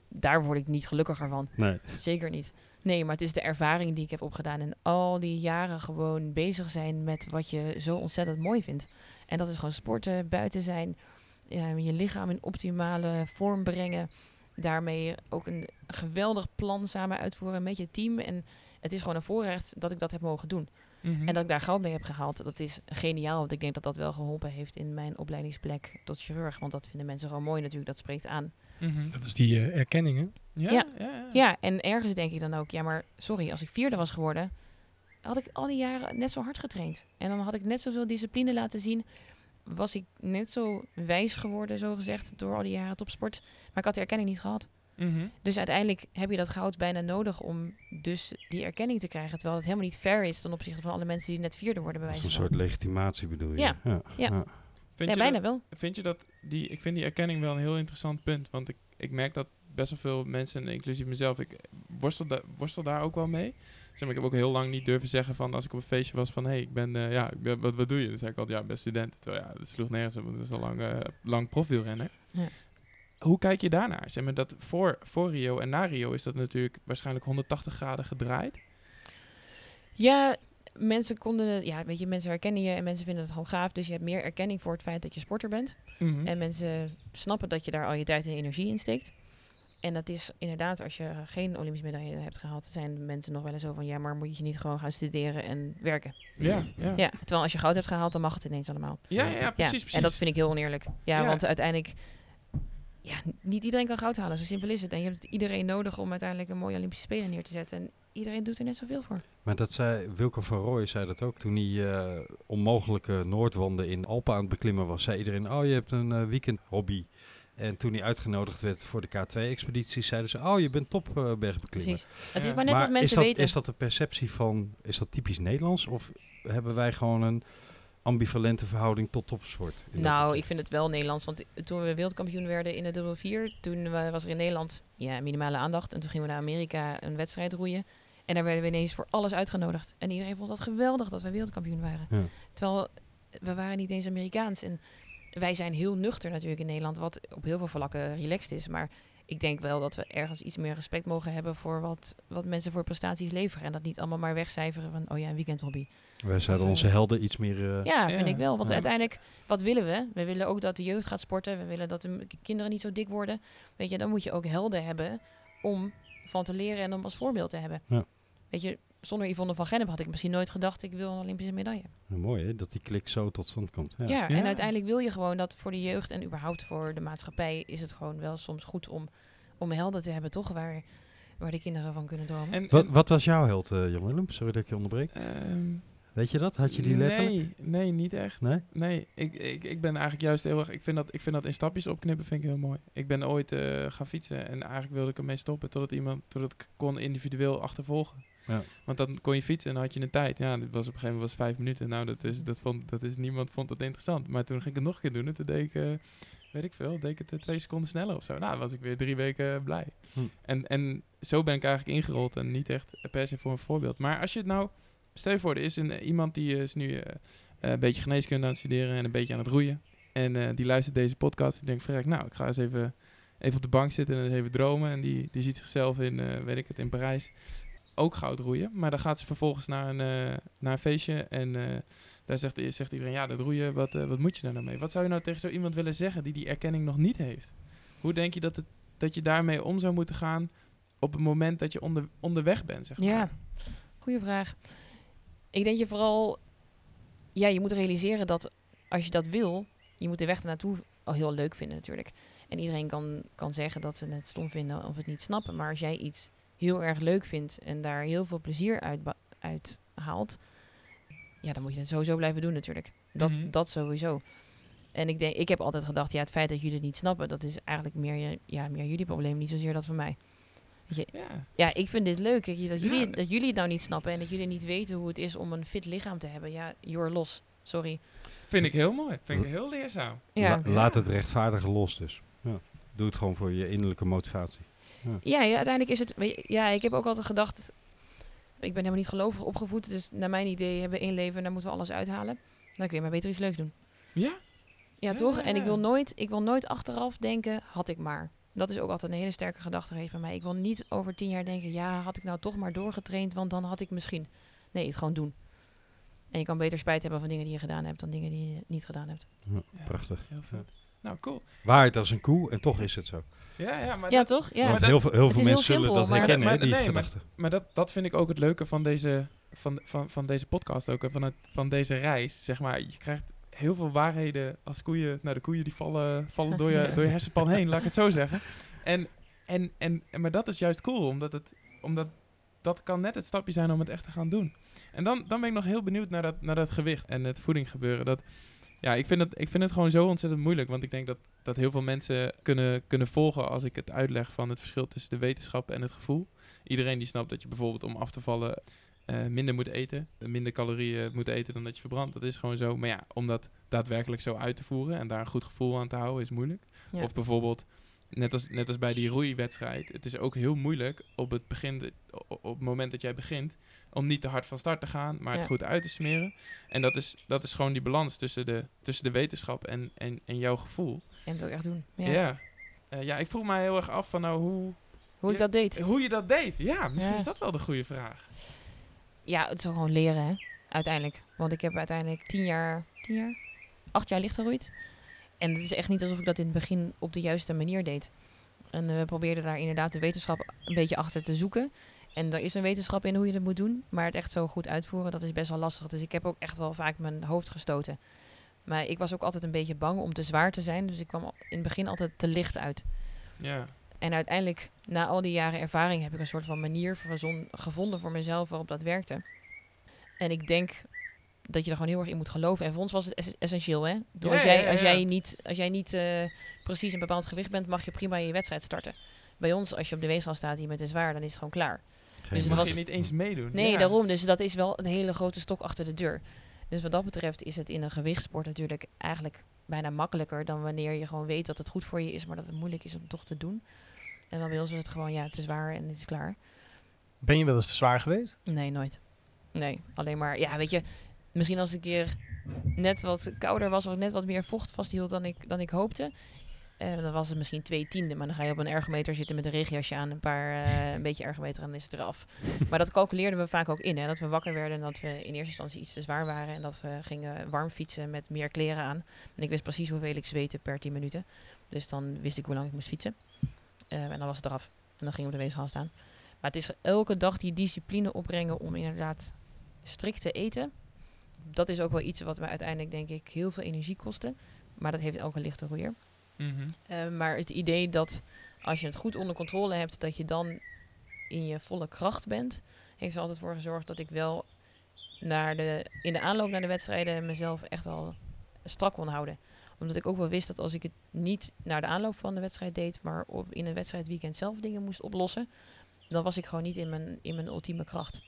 [SPEAKER 7] daar word ik niet gelukkiger van.
[SPEAKER 1] Nee.
[SPEAKER 7] Zeker niet. Nee, maar het is de ervaring die ik heb opgedaan. En al die jaren gewoon bezig zijn met wat je zo ontzettend mooi vindt. En dat is gewoon sporten, buiten zijn, ja, je lichaam in optimale vorm brengen. Daarmee ook een geweldig plan samen uitvoeren met je team. En het is gewoon een voorrecht dat ik dat heb mogen doen.
[SPEAKER 3] Mhm.
[SPEAKER 7] En dat ik daar goud mee heb gehaald, dat is geniaal. Want ik denk dat dat wel geholpen heeft in mijn opleidingsplek tot chirurg. Want dat vinden mensen gewoon mooi natuurlijk, dat spreekt aan.
[SPEAKER 3] Mhm.
[SPEAKER 8] Dat is die eh, erkenning, hè?
[SPEAKER 3] ja,
[SPEAKER 7] Ja.
[SPEAKER 3] ja, ja.
[SPEAKER 7] Ja, en ergens denk ik dan ook, ja, maar sorry, als ik vierde was geworden, had ik al die jaren net zo hard getraind. En dan had ik net zoveel discipline laten zien. Was ik net zo wijs geworden, zo gezegd, door al die jaren topsport. Maar ik had de erkenning niet gehad.
[SPEAKER 3] Mhm.
[SPEAKER 7] Dus uiteindelijk heb je dat goud bijna nodig om dus die erkenning te krijgen. Terwijl het helemaal niet fair is ten opzichte van alle mensen die net vierde worden, bij wijze
[SPEAKER 1] een soort legitimatie bedoel je?
[SPEAKER 7] Ja.
[SPEAKER 1] ja.
[SPEAKER 7] Ja.
[SPEAKER 3] Vind,
[SPEAKER 7] Ja,
[SPEAKER 3] je
[SPEAKER 7] bijna
[SPEAKER 3] dat,
[SPEAKER 7] wel.
[SPEAKER 3] vind je dat die, ik vind die erkenning wel een heel interessant punt. Want ik, ik merk dat best wel veel mensen, inclusief mezelf, ik worstel, da- worstel daar ook wel mee. Zeg maar, ik heb ook heel lang niet durven zeggen van als ik op een feestje was van hé, hey, ik ben, eh, ja, ik ben, wat, wat doe je? Dan zei ik altijd, ja, ik ben student. Terwijl ja, dat sloeg nergens op, want dat is al lang, eh, lang profielrenner.
[SPEAKER 7] Ja.
[SPEAKER 3] Hoe kijk je daarnaar? Zeg maar, dat voor, voor Rio en na Rio is dat natuurlijk waarschijnlijk 180 graden gedraaid.
[SPEAKER 7] Ja, mensen konden, ja, weet je, mensen herkennen je en mensen vinden het gewoon gaaf. Dus je hebt meer erkenning voor het feit dat je sporter bent.
[SPEAKER 3] Mhm.
[SPEAKER 7] En mensen snappen dat je daar al je tijd en energie in steekt. En dat is inderdaad, als je geen Olympische medaille hebt gehaald, zijn mensen nog wel eens zo van, ja, maar moet je niet gewoon gaan studeren en werken?
[SPEAKER 3] Ja, ja.
[SPEAKER 7] Ja, terwijl als je goud hebt gehaald, dan mag het ineens allemaal.
[SPEAKER 3] Ja, ja, precies,
[SPEAKER 7] ja,
[SPEAKER 3] precies.
[SPEAKER 7] En dat vind ik heel oneerlijk. Ja,
[SPEAKER 3] Ja.
[SPEAKER 7] want uiteindelijk, ja, niet iedereen kan goud halen, zo simpel is het. En je hebt iedereen nodig om uiteindelijk een mooie Olympische Spelen neer te zetten. En iedereen doet er net zoveel voor.
[SPEAKER 1] Maar dat zei Wilco van Rooij zei dat ook toen hij eh, onmogelijke Noordwanden in Alpen aan het beklimmen was. Zei iedereen, oh je hebt een eh, weekendhobby. En toen hij uitgenodigd werd voor de K2-expedities, zeiden ze, oh je bent topbergbeklimmer.
[SPEAKER 7] Precies. Het is maar net wat
[SPEAKER 1] is
[SPEAKER 7] mensen
[SPEAKER 1] dat,
[SPEAKER 7] weten.
[SPEAKER 1] is dat de perceptie van, is dat typisch Nederlands? Of hebben wij gewoon een ambivalente verhouding tot topsport? in dat
[SPEAKER 7] Nou, ik vind het wel Nederlands. Want toen we wereldkampioen werden in de dubbel 4, toen wa- was er in Nederland ja, minimale aandacht. En toen gingen we naar Amerika een wedstrijd roeien. En daar werden we ineens voor alles uitgenodigd. En iedereen vond dat geweldig dat we wereldkampioen waren.
[SPEAKER 1] Ja.
[SPEAKER 7] Terwijl we waren niet eens Amerikaans. En wij zijn heel nuchter natuurlijk in Nederland, wat op heel veel vlakken relaxed is. Maar ik denk wel dat we ergens iets meer respect mogen hebben voor wat, wat mensen voor prestaties leveren. En dat niet allemaal maar wegcijferen van, oh ja, een weekendhobby.
[SPEAKER 1] Wij zouden onze helden iets meer... eh,
[SPEAKER 7] Ja,
[SPEAKER 3] Ja.
[SPEAKER 7] vind ik wel. Want
[SPEAKER 1] Ja.
[SPEAKER 7] uiteindelijk, wat willen we? We willen ook dat de jeugd gaat sporten. We willen dat de kinderen niet zo dik worden. Weet je, dan moet je ook helden hebben om van te leren en om als voorbeeld te hebben.
[SPEAKER 1] Ja.
[SPEAKER 7] Weet je, zonder Yvonne van Gennep had ik misschien nooit gedacht, ik wil een Olympische medaille.
[SPEAKER 1] mooi hè, dat die klik zo tot stand komt. Ja.
[SPEAKER 7] Ja,
[SPEAKER 3] Ja.
[SPEAKER 7] en uiteindelijk wil je gewoon dat voor de jeugd en überhaupt voor de maatschappij is het gewoon wel soms goed om, om helden te hebben, toch? Waar, waar de kinderen van kunnen dromen.
[SPEAKER 3] En,
[SPEAKER 1] Wat,
[SPEAKER 3] en-
[SPEAKER 1] wat was jouw held, eh Jan Willem? Sorry dat ik je onderbreek.
[SPEAKER 3] ehm,
[SPEAKER 1] Weet je dat? Had je die letterlijk?
[SPEAKER 3] Nee, nee, niet echt.
[SPEAKER 1] Nee?
[SPEAKER 3] Nee, ik, ik, ik ben eigenlijk juist heel erg... Ik vind, dat, ik vind dat in stapjes opknippen vind ik heel mooi. Ik ben ooit eh, gaan fietsen en eigenlijk wilde ik ermee stoppen... totdat iemand totdat ik kon individueel achtervolgen.
[SPEAKER 1] Ja.
[SPEAKER 3] Want dan kon je fietsen en dan had je een tijd. Ja, dit was op een gegeven moment was vijf minuten. Nou, dat is, dat vond, dat is, niemand vond dat interessant. Maar toen ging ik het nog een keer doen en toen deed ik... eh, weet ik veel, deed ik het eh, twee seconden sneller of zo. Nou, dan was ik weer drie weken blij.
[SPEAKER 1] Hm.
[SPEAKER 3] En, en zo ben ik eigenlijk ingerold en niet echt per se voor een voorbeeld. Maar als je het nou... Stel je voor, er is een, eh, iemand die is nu eh, eh, een beetje geneeskunde aan het studeren en een beetje aan het roeien. En die luistert deze podcast en denkt, verrek, nou, ik ga eens even, even op de bank zitten en eens even dromen. En die, die ziet zichzelf in, weet ik het, in Parijs ook goud roeien. Maar dan gaat ze vervolgens naar een, naar een feestje en daar zegt, zegt iedereen, ja, dat roeien, wat, wat moet je daar nou mee? Wat zou je nou tegen zo iemand willen zeggen die die erkenning nog niet heeft? Hoe denk je dat, het, dat je daarmee om zou moeten gaan op het moment dat je onder, onderweg bent, zeg maar?
[SPEAKER 7] Ja, goede vraag. Ik denk je vooral, ja, je moet realiseren dat als je dat wil, je moet de weg ernaartoe al heel leuk vinden natuurlijk. En iedereen kan, kan zeggen dat ze het stom vinden of het niet snappen. Maar als jij iets heel erg leuk vindt en daar heel veel plezier uit, uit haalt, ja, dan moet je het sowieso blijven doen natuurlijk. Dat,
[SPEAKER 3] Mhm.
[SPEAKER 7] dat sowieso. En ik, denk, ik heb altijd gedacht, ja, het feit dat jullie het niet snappen, dat is eigenlijk meer, je- ja, meer jullie probleem, niet zozeer dat van mij. Je,
[SPEAKER 3] Ja.
[SPEAKER 7] ja, ik vind dit leuk. Dat jullie, dat jullie het nou niet snappen en dat jullie niet weten hoe het is om een fit lichaam te hebben. Ja, you're los. Sorry.
[SPEAKER 3] Vind ik heel mooi. Vind ik heel leerzaam.
[SPEAKER 7] Ja,
[SPEAKER 1] La- laat het rechtvaardigen los dus. Ja. Doe het gewoon voor je innerlijke motivatie.
[SPEAKER 7] ja, ja, uiteindelijk is het... weet je, Ja, ik heb ook altijd gedacht... Ik ben helemaal niet gelovig opgevoed. Dus naar mijn idee hebben we één leven en daar moeten we alles uithalen. Dan kun je maar beter iets leuks doen.
[SPEAKER 3] Ja?
[SPEAKER 7] Ja,
[SPEAKER 3] Ja,
[SPEAKER 7] toch?
[SPEAKER 3] ja,
[SPEAKER 7] En ik wil, nooit, ik wil nooit achteraf denken, had ik maar. Dat is ook altijd een hele sterke gedachte geweest bij mij. Ik wil niet over tien jaar denken, ja, had ik nou toch maar doorgetraind, want dan had ik misschien. Nee, het gewoon doen. En je kan beter spijt hebben van dingen die je gedaan hebt dan dingen die je niet gedaan hebt.
[SPEAKER 1] Ja,
[SPEAKER 3] Ja.
[SPEAKER 1] Prachtig.
[SPEAKER 3] Heel vet. Nou, cool.
[SPEAKER 1] Waarheid als een koe en toch is het zo.
[SPEAKER 3] Ja, ja, maar
[SPEAKER 7] ja,
[SPEAKER 3] dat,
[SPEAKER 7] toch? Ja.
[SPEAKER 1] Want heel veel, heel veel
[SPEAKER 7] heel
[SPEAKER 1] mensen zullen
[SPEAKER 7] simpel,
[SPEAKER 1] dat
[SPEAKER 7] maar-
[SPEAKER 1] herkennen,
[SPEAKER 3] Maar-
[SPEAKER 1] die
[SPEAKER 3] nee, maar-
[SPEAKER 1] gedachten.
[SPEAKER 3] maar dat, dat vind ik ook het leuke van deze, van, van, van deze podcast ook. En van, het, van deze reis. Zeg maar, je krijgt heel veel waarheden als koeien. Nou, de koeien die vallen, vallen door, je, door je hersenpan heen, laat ik het zo zeggen. En, en, en, maar dat is juist cool, omdat het, omdat dat kan net het stapje zijn om het echt te gaan doen. En dan, dan ben ik nog heel benieuwd naar dat, naar dat gewicht en het voeding gebeuren. Dat, ja, ik vind, het, ik vind het gewoon zo ontzettend moeilijk. Want ik denk dat, dat heel veel mensen kunnen, kunnen volgen als ik het uitleg van het verschil tussen de wetenschap en het gevoel. Iedereen die snapt dat je bijvoorbeeld om af te vallen eh, minder moet eten. Minder calorieën moet eten dan dat je verbrandt. Dat is gewoon zo. Maar ja, om dat daadwerkelijk zo uit te voeren en daar een goed gevoel aan te houden is moeilijk.
[SPEAKER 7] Ja.
[SPEAKER 3] Of bijvoorbeeld, net als, net als bij die roeiwedstrijd. Het is ook heel moeilijk op het, begin, op het moment dat jij begint om niet te hard van start te gaan, maar het
[SPEAKER 7] Ja.
[SPEAKER 3] goed uit te smeren. En dat is, dat is gewoon die balans tussen de, tussen de wetenschap en, en, en jouw gevoel.
[SPEAKER 7] En het ook echt doen. Ja.
[SPEAKER 3] Ja. Eh, ja, ik vroeg mij heel erg af van nou hoe,
[SPEAKER 7] Hoe ik
[SPEAKER 3] Ja.
[SPEAKER 7] dat deed.
[SPEAKER 3] hoe je dat deed. Ja, misschien
[SPEAKER 7] Ja.
[SPEAKER 3] is dat wel de goede vraag.
[SPEAKER 7] Ja, het is gewoon leren, hè. Uiteindelijk. Want ik heb uiteindelijk tien jaar, tien jaar, acht jaar licht geroeid. En het is echt niet alsof ik dat in het begin op de juiste manier deed. En eh, we probeerden daar inderdaad de wetenschap een beetje achter te zoeken. En er is een wetenschap in hoe je dat moet doen. Maar het echt zo goed uitvoeren, dat is best wel lastig. Dus ik heb ook echt wel vaak mijn hoofd gestoten. Maar ik was ook altijd een beetje bang om te zwaar te zijn. Dus ik kwam in het begin altijd te licht uit.
[SPEAKER 3] Ja.
[SPEAKER 7] En uiteindelijk, na al die jaren ervaring, heb ik een soort van manier verzon- gevonden voor mezelf waarop dat werkte. En ik denk dat je er gewoon heel erg in moet geloven. En voor ons was het ess- essentieel, hè? Door
[SPEAKER 3] Ja,
[SPEAKER 7] als jij, als jij niet, als jij niet eh, precies een bepaald gewicht bent, mag je prima je wedstrijd starten. Bij ons, als je op de weegschaal staat hier met een zwaar, dan is het gewoon klaar.
[SPEAKER 1] Geen
[SPEAKER 7] Dus
[SPEAKER 3] Mag
[SPEAKER 7] was-
[SPEAKER 3] je niet eens meedoen?
[SPEAKER 7] Nee,
[SPEAKER 3] Ja.
[SPEAKER 7] daarom. Dus dat is wel een hele grote stok achter de deur. Dus wat dat betreft is het in een gewichtsport natuurlijk eigenlijk bijna makkelijker dan wanneer je gewoon weet dat het goed voor je is, maar dat het moeilijk is om toch te doen. En dan bij ons was het gewoon, ja, te zwaar en het is klaar.
[SPEAKER 8] Ben je wel eens te zwaar geweest?
[SPEAKER 7] Nee, nooit. Nee, alleen maar, ja, weet je, misschien als ik een keer net wat kouder was of net wat meer vocht vasthield dan ik, dan ik hoopte. eh, dan was het misschien twee tiende, maar dan ga je op een ergometer zitten met een regenjasje aan, een paar, eh, een beetje ergometer en dan is het eraf. maar dat calculeerden we vaak ook in, hè, dat we wakker werden en dat we in eerste instantie iets te zwaar waren en dat we gingen warm fietsen met meer kleren aan. En ik wist precies hoeveel ik zweette per 10 minuten, dus dan wist ik hoe lang ik moest fietsen. Eh, en dan was het eraf en dan ging ik op de weegschaal staan. Maar het is elke dag die discipline opbrengen om inderdaad strikt te eten. Dat is ook wel iets wat me uiteindelijk denk ik heel veel energie kostte. Maar dat heeft elke lichte roeier.
[SPEAKER 3] Mhm.
[SPEAKER 7] Eh, maar het idee dat als je het goed onder controle hebt, dat je dan in je volle kracht bent, heeft er altijd voor gezorgd dat ik wel naar de, in de aanloop naar de wedstrijden mezelf echt al strak kon houden. Omdat ik ook wel wist dat als ik het niet naar de aanloop van de wedstrijd deed, maar op, in een wedstrijdweekend zelf dingen moest oplossen, dan was ik gewoon niet in mijn, in mijn ultieme kracht.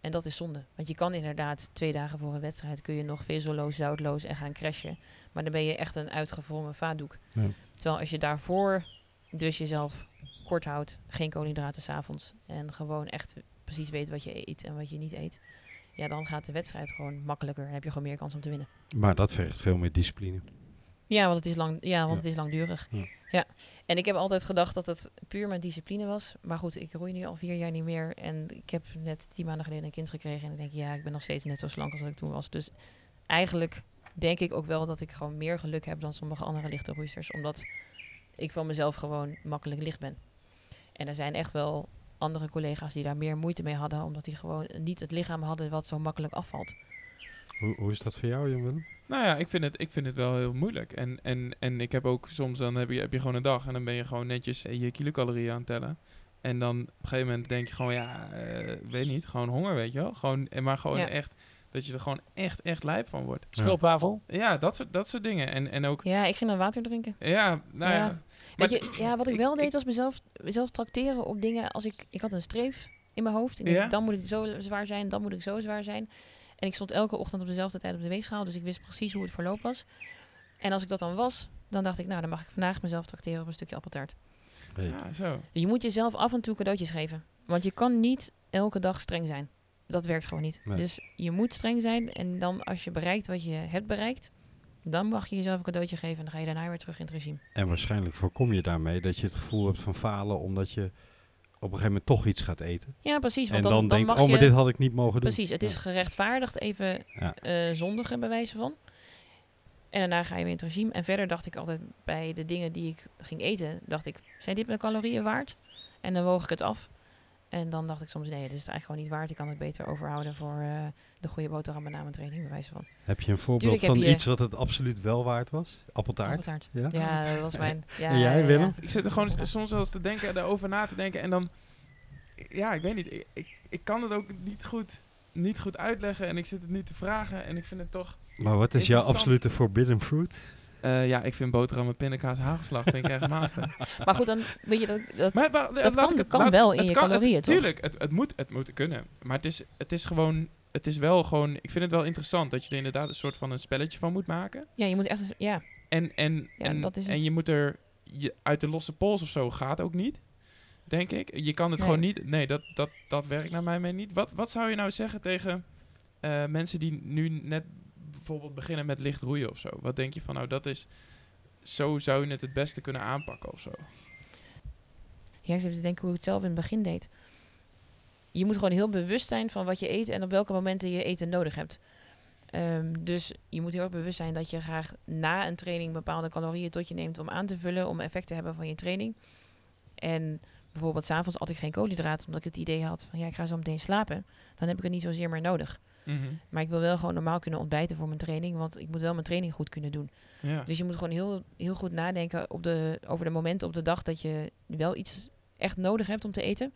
[SPEAKER 7] En dat is zonde. Want je kan inderdaad twee dagen voor een wedstrijd kun je nog vezelloos, zoutloos en gaan crashen. Maar dan ben je echt een uitgevrongen vaatdoek.
[SPEAKER 1] Ja.
[SPEAKER 7] Terwijl als je daarvoor dus jezelf kort houdt, geen koolhydraten s'avonds en gewoon echt precies weet wat je eet en wat je niet eet, ja, dan gaat de wedstrijd gewoon makkelijker en heb je gewoon meer kans om te winnen.
[SPEAKER 1] Maar dat vergt veel meer discipline.
[SPEAKER 7] Ja, want het is, lang, ja, want het is langdurig.
[SPEAKER 1] Ja.
[SPEAKER 7] Ja. En ik heb altijd gedacht dat het puur mijn discipline was. Maar goed, ik roei nu al vier jaar niet meer. En ik heb net tien maanden geleden een kind gekregen. En ik denk, ja, ik ben nog steeds net zo slank als dat ik toen was. Dus eigenlijk denk ik ook wel dat ik gewoon meer geluk heb dan sommige andere lichte roeisters. Omdat ik van mezelf gewoon makkelijk licht ben. En er zijn echt wel andere collega's die daar meer moeite mee hadden. Omdat die gewoon niet het lichaam hadden wat zo makkelijk afvalt.
[SPEAKER 1] Hoe, hoe is dat voor jou, Jan Willem?
[SPEAKER 3] Nou ja, ik vind het, ik vind het wel heel moeilijk. En, en, en ik heb ook soms, dan heb je, heb je gewoon een dag en dan ben je gewoon netjes je kilocalorieën aan het tellen. En dan op een gegeven moment denk je gewoon, ja, eh, weet niet, gewoon honger, weet je wel. Gewoon, en maar gewoon
[SPEAKER 7] Ja.
[SPEAKER 3] echt, dat je er gewoon echt, echt lijp van wordt.
[SPEAKER 8] Stroopwafel?
[SPEAKER 3] Ja, dat soort, dat soort dingen. En, en ook,
[SPEAKER 7] Ja, ik ging dan water drinken.
[SPEAKER 3] ja, nou ja.
[SPEAKER 7] Ja.
[SPEAKER 3] Maar
[SPEAKER 7] Weet je, ja, wat ik
[SPEAKER 3] ik-
[SPEAKER 7] wel
[SPEAKER 3] ik-
[SPEAKER 7] deed was mezelf, mezelf tracteren op dingen als ik... Ik had een streef in mijn hoofd. Ik denk, dan moet ik zo zwaar zijn, dan moet ik zo zwaar zijn. En ik stond elke ochtend op dezelfde tijd op de weegschaal. Dus ik wist precies hoe het verloop was. En als ik dat dan was, dan dacht ik... Nou, dan mag ik vandaag mezelf tracteren op een stukje appeltaart.
[SPEAKER 1] Hey.
[SPEAKER 3] Ja, zo.
[SPEAKER 7] Je moet jezelf af en toe cadeautjes geven. Want je kan niet elke dag streng zijn. Dat werkt gewoon niet.
[SPEAKER 1] Nee.
[SPEAKER 7] Dus je moet streng zijn. En dan als je bereikt wat je hebt bereikt... Dan mag je jezelf een cadeautje geven. En dan ga je daarna weer terug in het regime.
[SPEAKER 1] En waarschijnlijk voorkom je daarmee dat je het gevoel hebt van falen, omdat je een gegeven moment toch iets gaat eten.
[SPEAKER 7] Ja, precies.
[SPEAKER 1] en
[SPEAKER 7] Want
[SPEAKER 1] dan,
[SPEAKER 7] dan, dan,
[SPEAKER 1] denkt,
[SPEAKER 7] mag
[SPEAKER 1] oh, maar
[SPEAKER 7] je...
[SPEAKER 1] dit had ik niet mogen doen.
[SPEAKER 7] Precies, het is gerechtvaardigd even
[SPEAKER 1] Ja.
[SPEAKER 7] eh zondigen bij wijze van. En daarna ga je weer in het regime. En verder dacht ik altijd bij de dingen die ik ging eten, dacht ik, zijn dit mijn calorieën waard? En dan woog ik het af. En dan dacht ik soms, nee, dit is het eigenlijk gewoon niet waard. Ik kan het beter overhouden voor eh, de goede boterham na mijn training, bij wijze van.
[SPEAKER 1] Heb je een voorbeeld
[SPEAKER 7] Tuurlijk
[SPEAKER 1] van
[SPEAKER 7] je-
[SPEAKER 1] iets wat het absoluut wel waard was? Appeltaart?
[SPEAKER 7] Appeltaart.
[SPEAKER 1] Ja?
[SPEAKER 7] Ja, dat was mijn... Ja,
[SPEAKER 1] En jij, Willem?
[SPEAKER 7] ja.
[SPEAKER 3] Ik zit er gewoon soms wel eens te denken, erover na te denken. En dan, ja, ik weet niet. Ik, ik, ik kan het ook niet goed, niet goed uitleggen. En ik zit het nu te vragen. En ik vind het toch...
[SPEAKER 1] Maar wat is jouw absolute forbidden fruit?
[SPEAKER 3] Eh, ja, ik vind boterham met pindakaas hagelslag vind ik echt master.
[SPEAKER 7] Maar goed, dan weet je dat... dat
[SPEAKER 3] Maar, maar, laat
[SPEAKER 7] kan-
[SPEAKER 3] het-
[SPEAKER 7] kan
[SPEAKER 3] laat-
[SPEAKER 7] wel in
[SPEAKER 3] het
[SPEAKER 7] je
[SPEAKER 3] kan- het-
[SPEAKER 7] calorieën, toch?
[SPEAKER 3] Tuurlijk, het, het, moet, het moet kunnen. Maar het is, het is gewoon... Het is wel gewoon... Ik vind het wel interessant dat je er inderdaad een soort van een spelletje van moet maken.
[SPEAKER 7] ja, je moet echt... Ja,
[SPEAKER 3] En, en,
[SPEAKER 7] Ja,
[SPEAKER 3] en,
[SPEAKER 7] dat is
[SPEAKER 3] en je moet er... Je, uit de losse pols of zo gaat ook niet. Denk ik. Je kan het
[SPEAKER 7] Nee.
[SPEAKER 3] gewoon niet... Nee, dat, dat, dat werkt naar mij mee niet. Wat, wat zou je nou zeggen tegen eh, mensen die nu net bijvoorbeeld beginnen met licht roeien of zo? Wat denk je van, nou dat is... Zo zou je het het beste kunnen aanpakken of zo.
[SPEAKER 7] Ja, ik zit te denken hoe ik het zelf in het begin deed. Je moet gewoon heel bewust zijn van wat je eet en op welke momenten je eten nodig hebt. Ehm, dus je moet heel erg bewust zijn dat je graag na een training bepaalde calorieën tot je neemt om aan te vullen, om effect te hebben van je training. En bijvoorbeeld s'avonds at ik geen koolhydraten, omdat ik het idee had van ja, ik ga zo meteen slapen. Dan heb ik het niet zozeer meer nodig.
[SPEAKER 3] Mhm.
[SPEAKER 7] Maar ik wil wel gewoon normaal kunnen ontbijten voor mijn training, want ik moet wel mijn training goed kunnen doen.
[SPEAKER 3] Ja.
[SPEAKER 7] Dus je moet gewoon heel, heel goed nadenken op de, over de momenten op de dag dat je wel iets echt nodig hebt om te eten.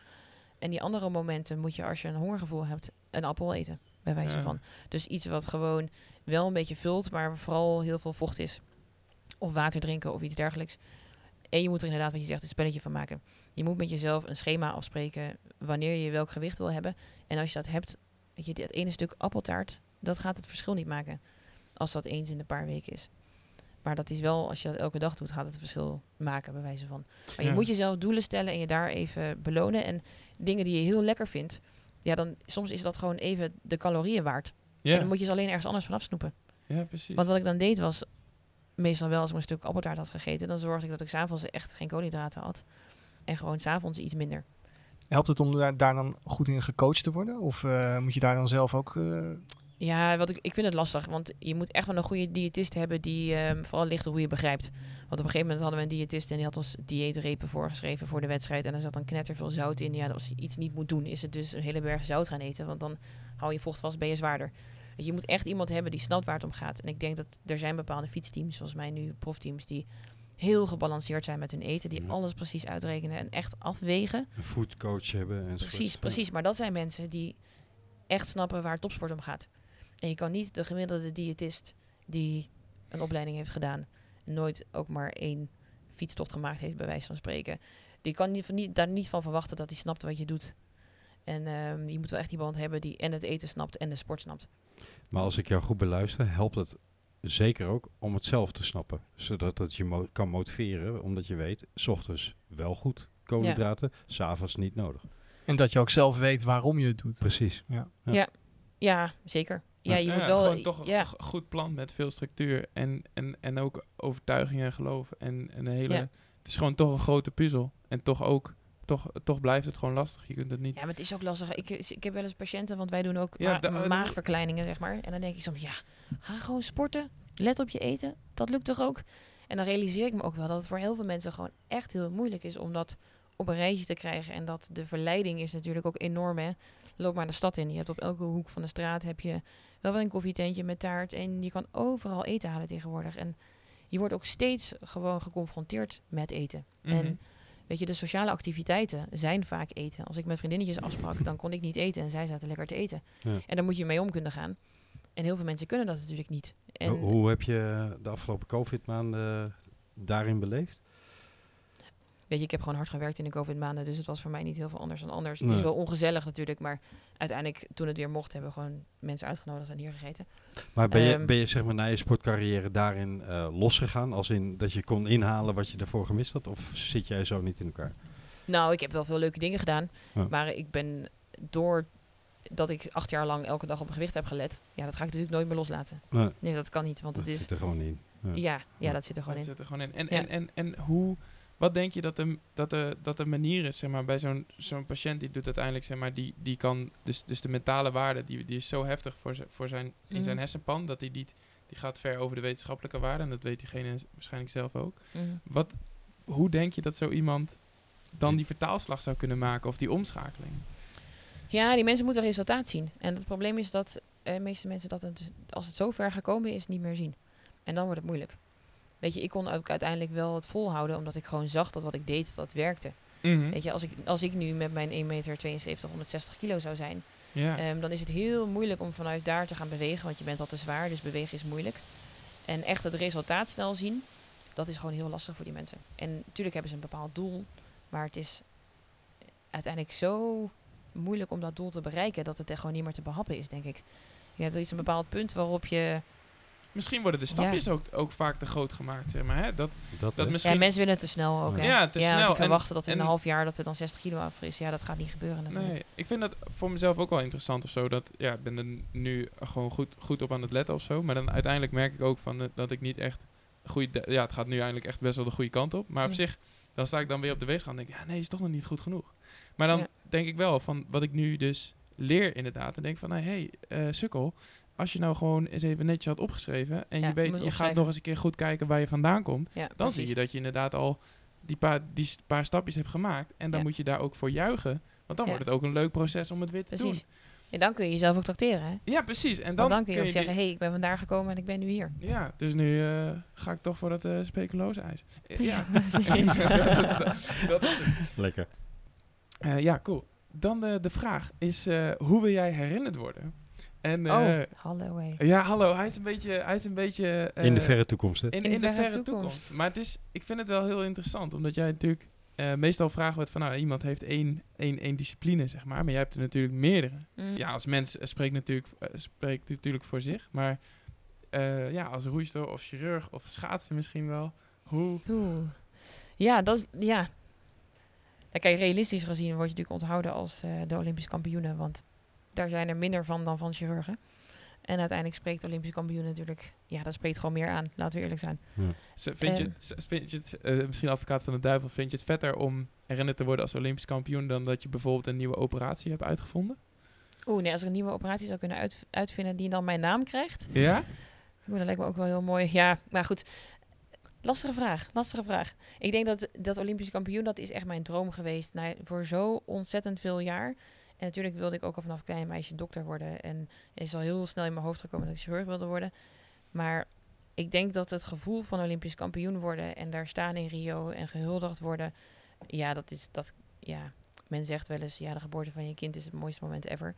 [SPEAKER 7] En die andere momenten moet je, als je een hongergevoel hebt, een appel eten, bij wijze
[SPEAKER 3] Ja.
[SPEAKER 7] van. Dus iets wat gewoon wel een beetje vult, maar vooral heel veel vocht is. Of water drinken of iets dergelijks. En je moet er inderdaad, wat je zegt, een spelletje van maken. Je moet met jezelf een schema afspreken wanneer je welk gewicht wil hebben. En als je dat hebt, weet je, dat ene stuk appeltaart, dat gaat het verschil niet maken. Als dat eens in de paar weken is. Maar dat is wel, als je dat elke dag doet, gaat het verschil maken, bij wijze van. Maar
[SPEAKER 3] Ja.
[SPEAKER 7] je moet jezelf doelen stellen en je daar even belonen. En dingen die je heel lekker vindt, ja, dan soms is dat gewoon even de calorieën waard. En dan moet je ze alleen ergens anders vanaf snoepen.
[SPEAKER 3] ja, precies.
[SPEAKER 7] Want wat ik dan deed was, meestal wel als ik een stuk appeltaart had gegeten, dan zorgde ik dat ik s'avonds echt geen koolhydraten had. En gewoon s'avonds iets minder.
[SPEAKER 8] Helpt het om daar, daar dan goed in gecoacht te worden? Of eh, moet je daar dan zelf ook... eh,
[SPEAKER 7] Ja, wat ik, ik vind het lastig, want je moet echt wel een goede diëtist hebben die ehm, vooral ligt hoe je begrijpt. Want op een gegeven moment hadden we een diëtist en die had ons dieetrepen voorgeschreven voor de wedstrijd. En er zat dan knetterveel zout in. Ja, als je iets niet moet doen, is het dus een hele berg zout gaan eten. Want dan hou je vocht vast, ben je zwaarder. Je, je moet echt iemand hebben die snapt waar het om gaat. En ik denk dat er zijn bepaalde fietsteams, zoals mij nu profteams, die heel gebalanceerd zijn met hun eten. Die
[SPEAKER 1] Ja.
[SPEAKER 7] alles precies uitrekenen en echt afwegen.
[SPEAKER 1] Een foodcoach hebben. En
[SPEAKER 7] Precies, precies. Maar dat zijn mensen die echt snappen waar topsport om gaat. En je kan niet de gemiddelde diëtist die een opleiding heeft gedaan, nooit ook maar één fietstocht gemaakt heeft, bij wijze van spreken. Die kan niet, niet, daar niet van verwachten dat hij snapt wat je doet. En ehm, je moet wel echt iemand hebben die en het eten snapt en de sport snapt.
[SPEAKER 1] Maar als ik jou goed beluister, helpt het zeker ook om het zelf te snappen. Zodat het je mo- kan motiveren, omdat je weet, s ochtends wel goed koolhydraten, s s'avonds niet nodig.
[SPEAKER 8] en dat je ook zelf weet waarom je het doet.
[SPEAKER 1] Precies.
[SPEAKER 7] Ja, zeker. Ja, je
[SPEAKER 3] Ja,
[SPEAKER 7] moet wel.
[SPEAKER 3] gewoon toch een
[SPEAKER 7] ja,
[SPEAKER 3] goed plan met veel structuur en, en, en ook overtuigingen en geloof. En, en een hele,
[SPEAKER 7] Ja.
[SPEAKER 3] Het is gewoon toch een grote puzzel. En toch ook, toch, toch blijft het gewoon lastig. Je kunt het niet...
[SPEAKER 7] Ja, maar het is ook lastig. Ik, ik heb wel eens patiënten, want wij doen ook
[SPEAKER 3] Ja,
[SPEAKER 7] ma-
[SPEAKER 3] da- eh,
[SPEAKER 7] maagverkleiningen, zeg maar. En dan denk ik soms, ja, ga gewoon sporten. Let op je eten. Dat lukt toch ook? En dan realiseer ik me ook wel dat het voor heel veel mensen gewoon echt heel moeilijk is om dat op een rijtje te krijgen. En dat de verleiding is natuurlijk ook enorm, hè. Loop maar de stad in. Je hebt op elke hoek van de straat heb je wel weer een koffietentje met taart. En je kan overal eten halen tegenwoordig. En je wordt ook steeds gewoon geconfronteerd met eten.
[SPEAKER 3] Mhm.
[SPEAKER 7] En weet je, de sociale activiteiten zijn vaak eten. Als ik met vriendinnetjes afsprak, dan kon ik niet eten en zij zaten lekker te eten.
[SPEAKER 1] Ja.
[SPEAKER 7] En daar moet je mee om kunnen gaan. En heel veel mensen kunnen dat natuurlijk niet. En
[SPEAKER 1] Hoe, hoe heb je de afgelopen COVID-maanden daarin beleefd?
[SPEAKER 7] Weet je, ik heb gewoon hard gewerkt in de COVID-maanden, dus het was voor mij niet heel veel anders dan anders. Het is wel ongezellig natuurlijk, maar uiteindelijk toen het weer mocht, hebben we gewoon mensen uitgenodigd en hier gegeten.
[SPEAKER 1] Maar ben je,
[SPEAKER 7] Ehm,
[SPEAKER 1] ben je zeg maar na je sportcarrière daarin eh, losgegaan? Als in dat je kon inhalen wat je daarvoor gemist had? Of zit jij zo niet in elkaar?
[SPEAKER 7] Nou, ik heb wel veel leuke dingen gedaan,
[SPEAKER 1] Ja.
[SPEAKER 7] maar ik ben door dat ik acht jaar lang elke dag op mijn gewicht heb gelet, ja, dat ga ik natuurlijk nooit meer loslaten.
[SPEAKER 1] Nee,
[SPEAKER 7] Nee, dat kan niet, want
[SPEAKER 1] dat
[SPEAKER 7] het is,
[SPEAKER 1] zit er gewoon in. Ja.
[SPEAKER 7] ja, ja, dat zit er gewoon
[SPEAKER 3] Dat
[SPEAKER 7] in.
[SPEAKER 3] zit er gewoon in. En,
[SPEAKER 7] Ja.
[SPEAKER 3] en, en, en hoe, wat denk je dat de, dat de, dat de manier is, zeg maar, bij zo'n zo'n patiënt die doet uiteindelijk, zeg maar, die, die kan, dus, dus de mentale waarde, die, die is zo heftig voor, zijn voor zijn, in zijn
[SPEAKER 7] Mhm.
[SPEAKER 3] hersenpan, dat die niet, die gaat ver over de wetenschappelijke waarde, en dat weet diegene waarschijnlijk zelf ook.
[SPEAKER 7] Mhm.
[SPEAKER 3] Wat, hoe denk je dat zo iemand dan die vertaalslag zou kunnen maken, of die omschakeling?
[SPEAKER 7] Ja, die mensen moeten resultaat zien. En het probleem is dat eh, de meeste mensen dat het, als het zo ver gekomen is, niet meer zien. En dan wordt het moeilijk. Weet je, ik kon ook uiteindelijk wel het volhouden, omdat ik gewoon zag dat wat ik deed, dat werkte.
[SPEAKER 3] Mhm.
[SPEAKER 7] Weet je, als ik, als ik nu met mijn 1,72 meter 160 kilo zou zijn, ehm, dan is het heel moeilijk om vanuit daar te gaan bewegen, want je bent al te zwaar, dus bewegen is moeilijk. En echt het resultaat snel zien, dat is gewoon heel lastig voor die mensen. En natuurlijk hebben ze een bepaald doel, maar het is uiteindelijk zo moeilijk om dat doel te bereiken dat het er gewoon niet meer te behappen is, denk ik. Ja, er is een bepaald punt waarop je...
[SPEAKER 3] Misschien worden de stapjes ook, ook vaak te groot gemaakt, zeg maar. Hè? Dat,
[SPEAKER 1] Dat,
[SPEAKER 3] misschien...
[SPEAKER 7] Ja, mensen willen het te snel ook, hè?
[SPEAKER 3] Ja, te
[SPEAKER 7] ja,
[SPEAKER 3] snel.
[SPEAKER 7] Verwachten dat in
[SPEAKER 3] en-
[SPEAKER 7] een half jaar dat er dan 60 kilo af is. Ja, dat gaat niet gebeuren natuurlijk.
[SPEAKER 3] Nee, ik vind dat voor mezelf ook wel interessant of zo. Dat, ja, ik ben er nu gewoon goed, goed op aan het letten of zo. Maar dan uiteindelijk merk ik ook van, eh, dat ik niet echt... Goede, ja, het gaat nu eigenlijk echt best wel de goede kant op. Maar op zich, dan sta ik dan weer op de weegschaal en denk ik... Ja, nee, is toch nog niet goed genoeg. Maar dan
[SPEAKER 7] Ja.
[SPEAKER 3] denk ik wel van wat ik nu dus leer inderdaad. En denk van, hé, hey, eh, sukkel... Als je nou gewoon eens even netjes had opgeschreven... en
[SPEAKER 7] Ja,
[SPEAKER 3] je, weet, je gaat nog eens een keer goed kijken waar je vandaan komt...
[SPEAKER 7] Ja,
[SPEAKER 3] dan zie je dat je inderdaad al die paar, die paar stapjes hebt gemaakt. En dan
[SPEAKER 7] Ja.
[SPEAKER 3] moet je daar ook voor juichen. Want dan
[SPEAKER 7] Ja.
[SPEAKER 3] wordt het ook een leuk proces om het weer te
[SPEAKER 7] Precies.
[SPEAKER 3] doen.
[SPEAKER 7] En dan kun je jezelf ook tracteren. Hè?
[SPEAKER 3] Ja, precies. En
[SPEAKER 7] Dan, kun je ook
[SPEAKER 3] die-
[SPEAKER 7] zeggen, hé, hey, ik ben vandaar gekomen en ik ben nu hier.
[SPEAKER 3] Ja, dus nu eh, ga ik toch voor dat eh speculoos ijs. Ja,
[SPEAKER 7] precies.
[SPEAKER 3] dat is het.
[SPEAKER 1] Lekker.
[SPEAKER 3] Eh, ja, cool. Dan de, de vraag is, eh, hoe wil jij herinnerd worden? En eh,
[SPEAKER 7] oh, hallo hé.
[SPEAKER 3] ja, hallo, hij is een beetje, hij is een beetje
[SPEAKER 1] In de
[SPEAKER 3] eh,
[SPEAKER 1] verre toekomst, hè?
[SPEAKER 3] in, in, de verre toekomst. Maar het is, ik vind het wel heel interessant, omdat jij natuurlijk eh, meestal vragen wordt van, nou, iemand heeft één, één, één discipline, zeg maar, maar jij hebt er natuurlijk meerdere.
[SPEAKER 7] Mm.
[SPEAKER 3] Ja, als mens eh, spreekt natuurlijk, eh, spreekt natuurlijk voor zich, maar eh, ja, als roeister of chirurg of schaatser misschien wel. Hoe?
[SPEAKER 7] Oeh. Ja, dat is, ja. Nou, kijk, realistisch gezien word je natuurlijk onthouden als eh, de Olympische kampioenen, want daar zijn er minder van dan van chirurgen. En uiteindelijk spreekt de Olympische kampioen natuurlijk, ja, dat spreekt gewoon meer aan, laten we eerlijk zijn.
[SPEAKER 3] Z- Vind je,
[SPEAKER 7] Ehm.
[SPEAKER 3] vind je het, eh, misschien advocaat van de duivel, vind je het vetter om herinnerd te worden als Olympisch kampioen dan dat je bijvoorbeeld een nieuwe operatie hebt uitgevonden?
[SPEAKER 7] Oeh, nee, als ik een nieuwe operatie zou kunnen uit, uitvinden die dan mijn naam krijgt,
[SPEAKER 3] Ja?
[SPEAKER 7] Oeh, dat lijkt me ook wel heel mooi. Ja, maar goed. Lastige vraag, lastige vraag. Ik denk dat dat Olympisch kampioen, dat is echt mijn droom geweest. Nou, voor zo ontzettend veel jaar. En natuurlijk wilde ik ook al vanaf klein meisje dokter worden. En is al heel snel in mijn hoofd gekomen dat ik chirurg wilde worden. Maar ik denk dat het gevoel van Olympisch kampioen worden en daar staan in Rio en gehuldigd worden. Ja, dat is dat. Ja, men zegt wel eens, ja, de geboorte van je kind is het mooiste moment ever.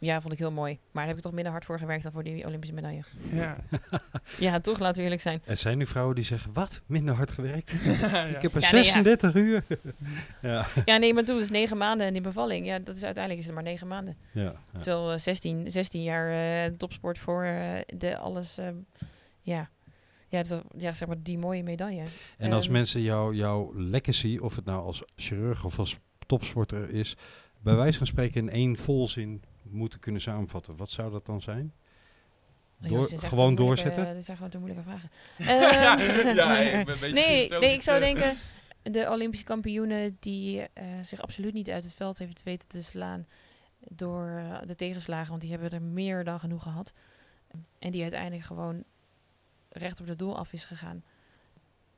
[SPEAKER 7] Ja, vond ik heel mooi. Maar daar heb ik toch minder hard voor gewerkt dan voor die Olympische medaille.
[SPEAKER 3] Ja.
[SPEAKER 7] Ja, toch, laten we eerlijk zijn.
[SPEAKER 1] Er zijn nu vrouwen die zeggen, wat? Minder hard gewerkt?
[SPEAKER 3] ja.
[SPEAKER 1] Ik heb er
[SPEAKER 7] Ja, nee, ja.
[SPEAKER 1] 36 uur. ja.
[SPEAKER 7] Ja, nee, maar toen is negen maanden en die bevalling. Ja, dat is uiteindelijk is het maar negen maanden.
[SPEAKER 1] Ja, ja.
[SPEAKER 7] Terwijl eh, 16, 16 jaar eh, topsport voor eh, de alles. eh, ja. Ja, dat, ja, zeg maar die mooie medaille.
[SPEAKER 1] En als
[SPEAKER 7] Ehm,
[SPEAKER 1] mensen jou, jouw legacy, of het nou als chirurg of als topsporter is, bij wijze van spreken in één volzin moeten kunnen samenvatten, wat zou dat dan zijn?
[SPEAKER 7] Oh, jongens,
[SPEAKER 1] gewoon doorzetten?
[SPEAKER 7] dit zijn gewoon te moeilijke vragen.
[SPEAKER 3] ja,
[SPEAKER 7] Ehm,
[SPEAKER 3] ja, ik ben een beetje
[SPEAKER 7] nee, nee, ik zou
[SPEAKER 3] eh.
[SPEAKER 7] denken, de Olympische kampioenen die eh, zich absoluut niet uit het veld heeft weten te slaan door eh, de tegenslagen, want die hebben er meer dan genoeg gehad. En die uiteindelijk gewoon recht op het doel af is gegaan.